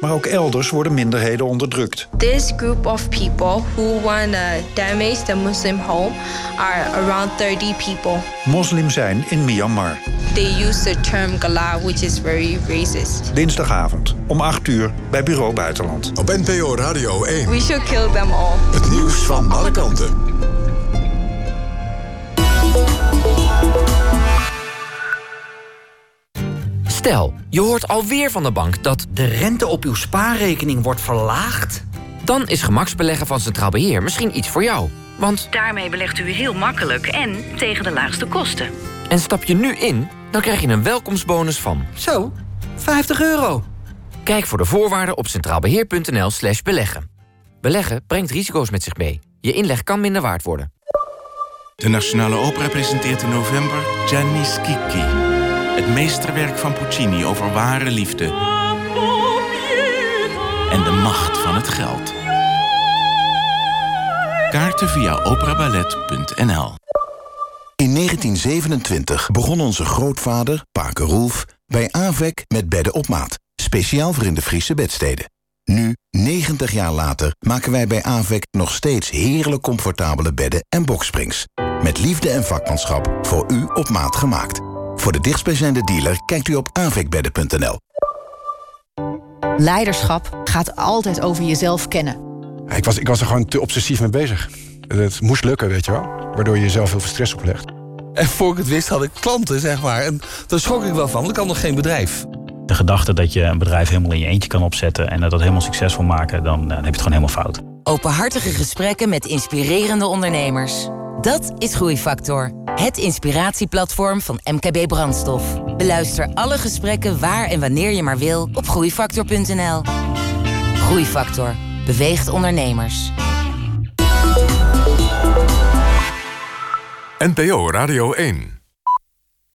Maar ook elders worden minderheden onderdrukt. This group of people who want to damage the Muslim home are around 30 people. Moslim zijn in Myanmar. They use the term Gala, which is very racist. Dinsdagavond om 8 uur bij Bureau Buitenland. Op NPO Radio 1. We should kill them all. Het nieuws van alle kanten. Stel, je hoort alweer van de bank dat de rente op uw spaarrekening wordt verlaagd. Dan is gemaksbeleggen van Centraal Beheer misschien iets voor jou. Want Daarmee belegt u heel makkelijk en tegen de laagste kosten. en stap je nu in, dan krijg je een welkomstbonus van... Zo, 50 euro. Kijk voor de voorwaarden op centraalbeheer.nl slash beleggen. Beleggen brengt risico's met zich mee. Je inleg kan minder waard worden. De Nationale Opera presenteert in november Gianni Schicchi. Het meesterwerk van Puccini over ware liefde. En de macht van het geld. Kaarten via operaballet.nl In 1927 begon onze grootvader, Pake Roelf, bij AVEC met bedden op maat. Speciaal voor in de Friese bedsteden. Nu, 90 jaar later, maken wij bij AVEC nog steeds heerlijk comfortabele bedden en boksprings. Met liefde en vakmanschap voor u op maat gemaakt. Voor de dichtstbijzijnde dealer kijkt u op avecbedden.nl. Leiderschap gaat altijd over jezelf kennen. Ik was, ik was er gewoon te obsessief mee bezig. Het moest lukken, weet je wel. Waardoor je jezelf heel veel stress oplegt. En voor ik het wist had ik klanten, zeg maar. En daar schrok ik wel van, want ik had nog geen bedrijf. De gedachte dat je een bedrijf helemaal in je eentje kan opzetten... en dat dat helemaal succesvol maken, dan, eh, dan heb je het gewoon helemaal fout. Openhartige gesprekken met inspirerende ondernemers. Dat is Groeifactor. Het inspiratieplatform van MKB Brandstof. Beluister alle gesprekken waar en wanneer je maar wil op groeifactor.nl. Groeifactor beweegt ondernemers. NPO Radio 1.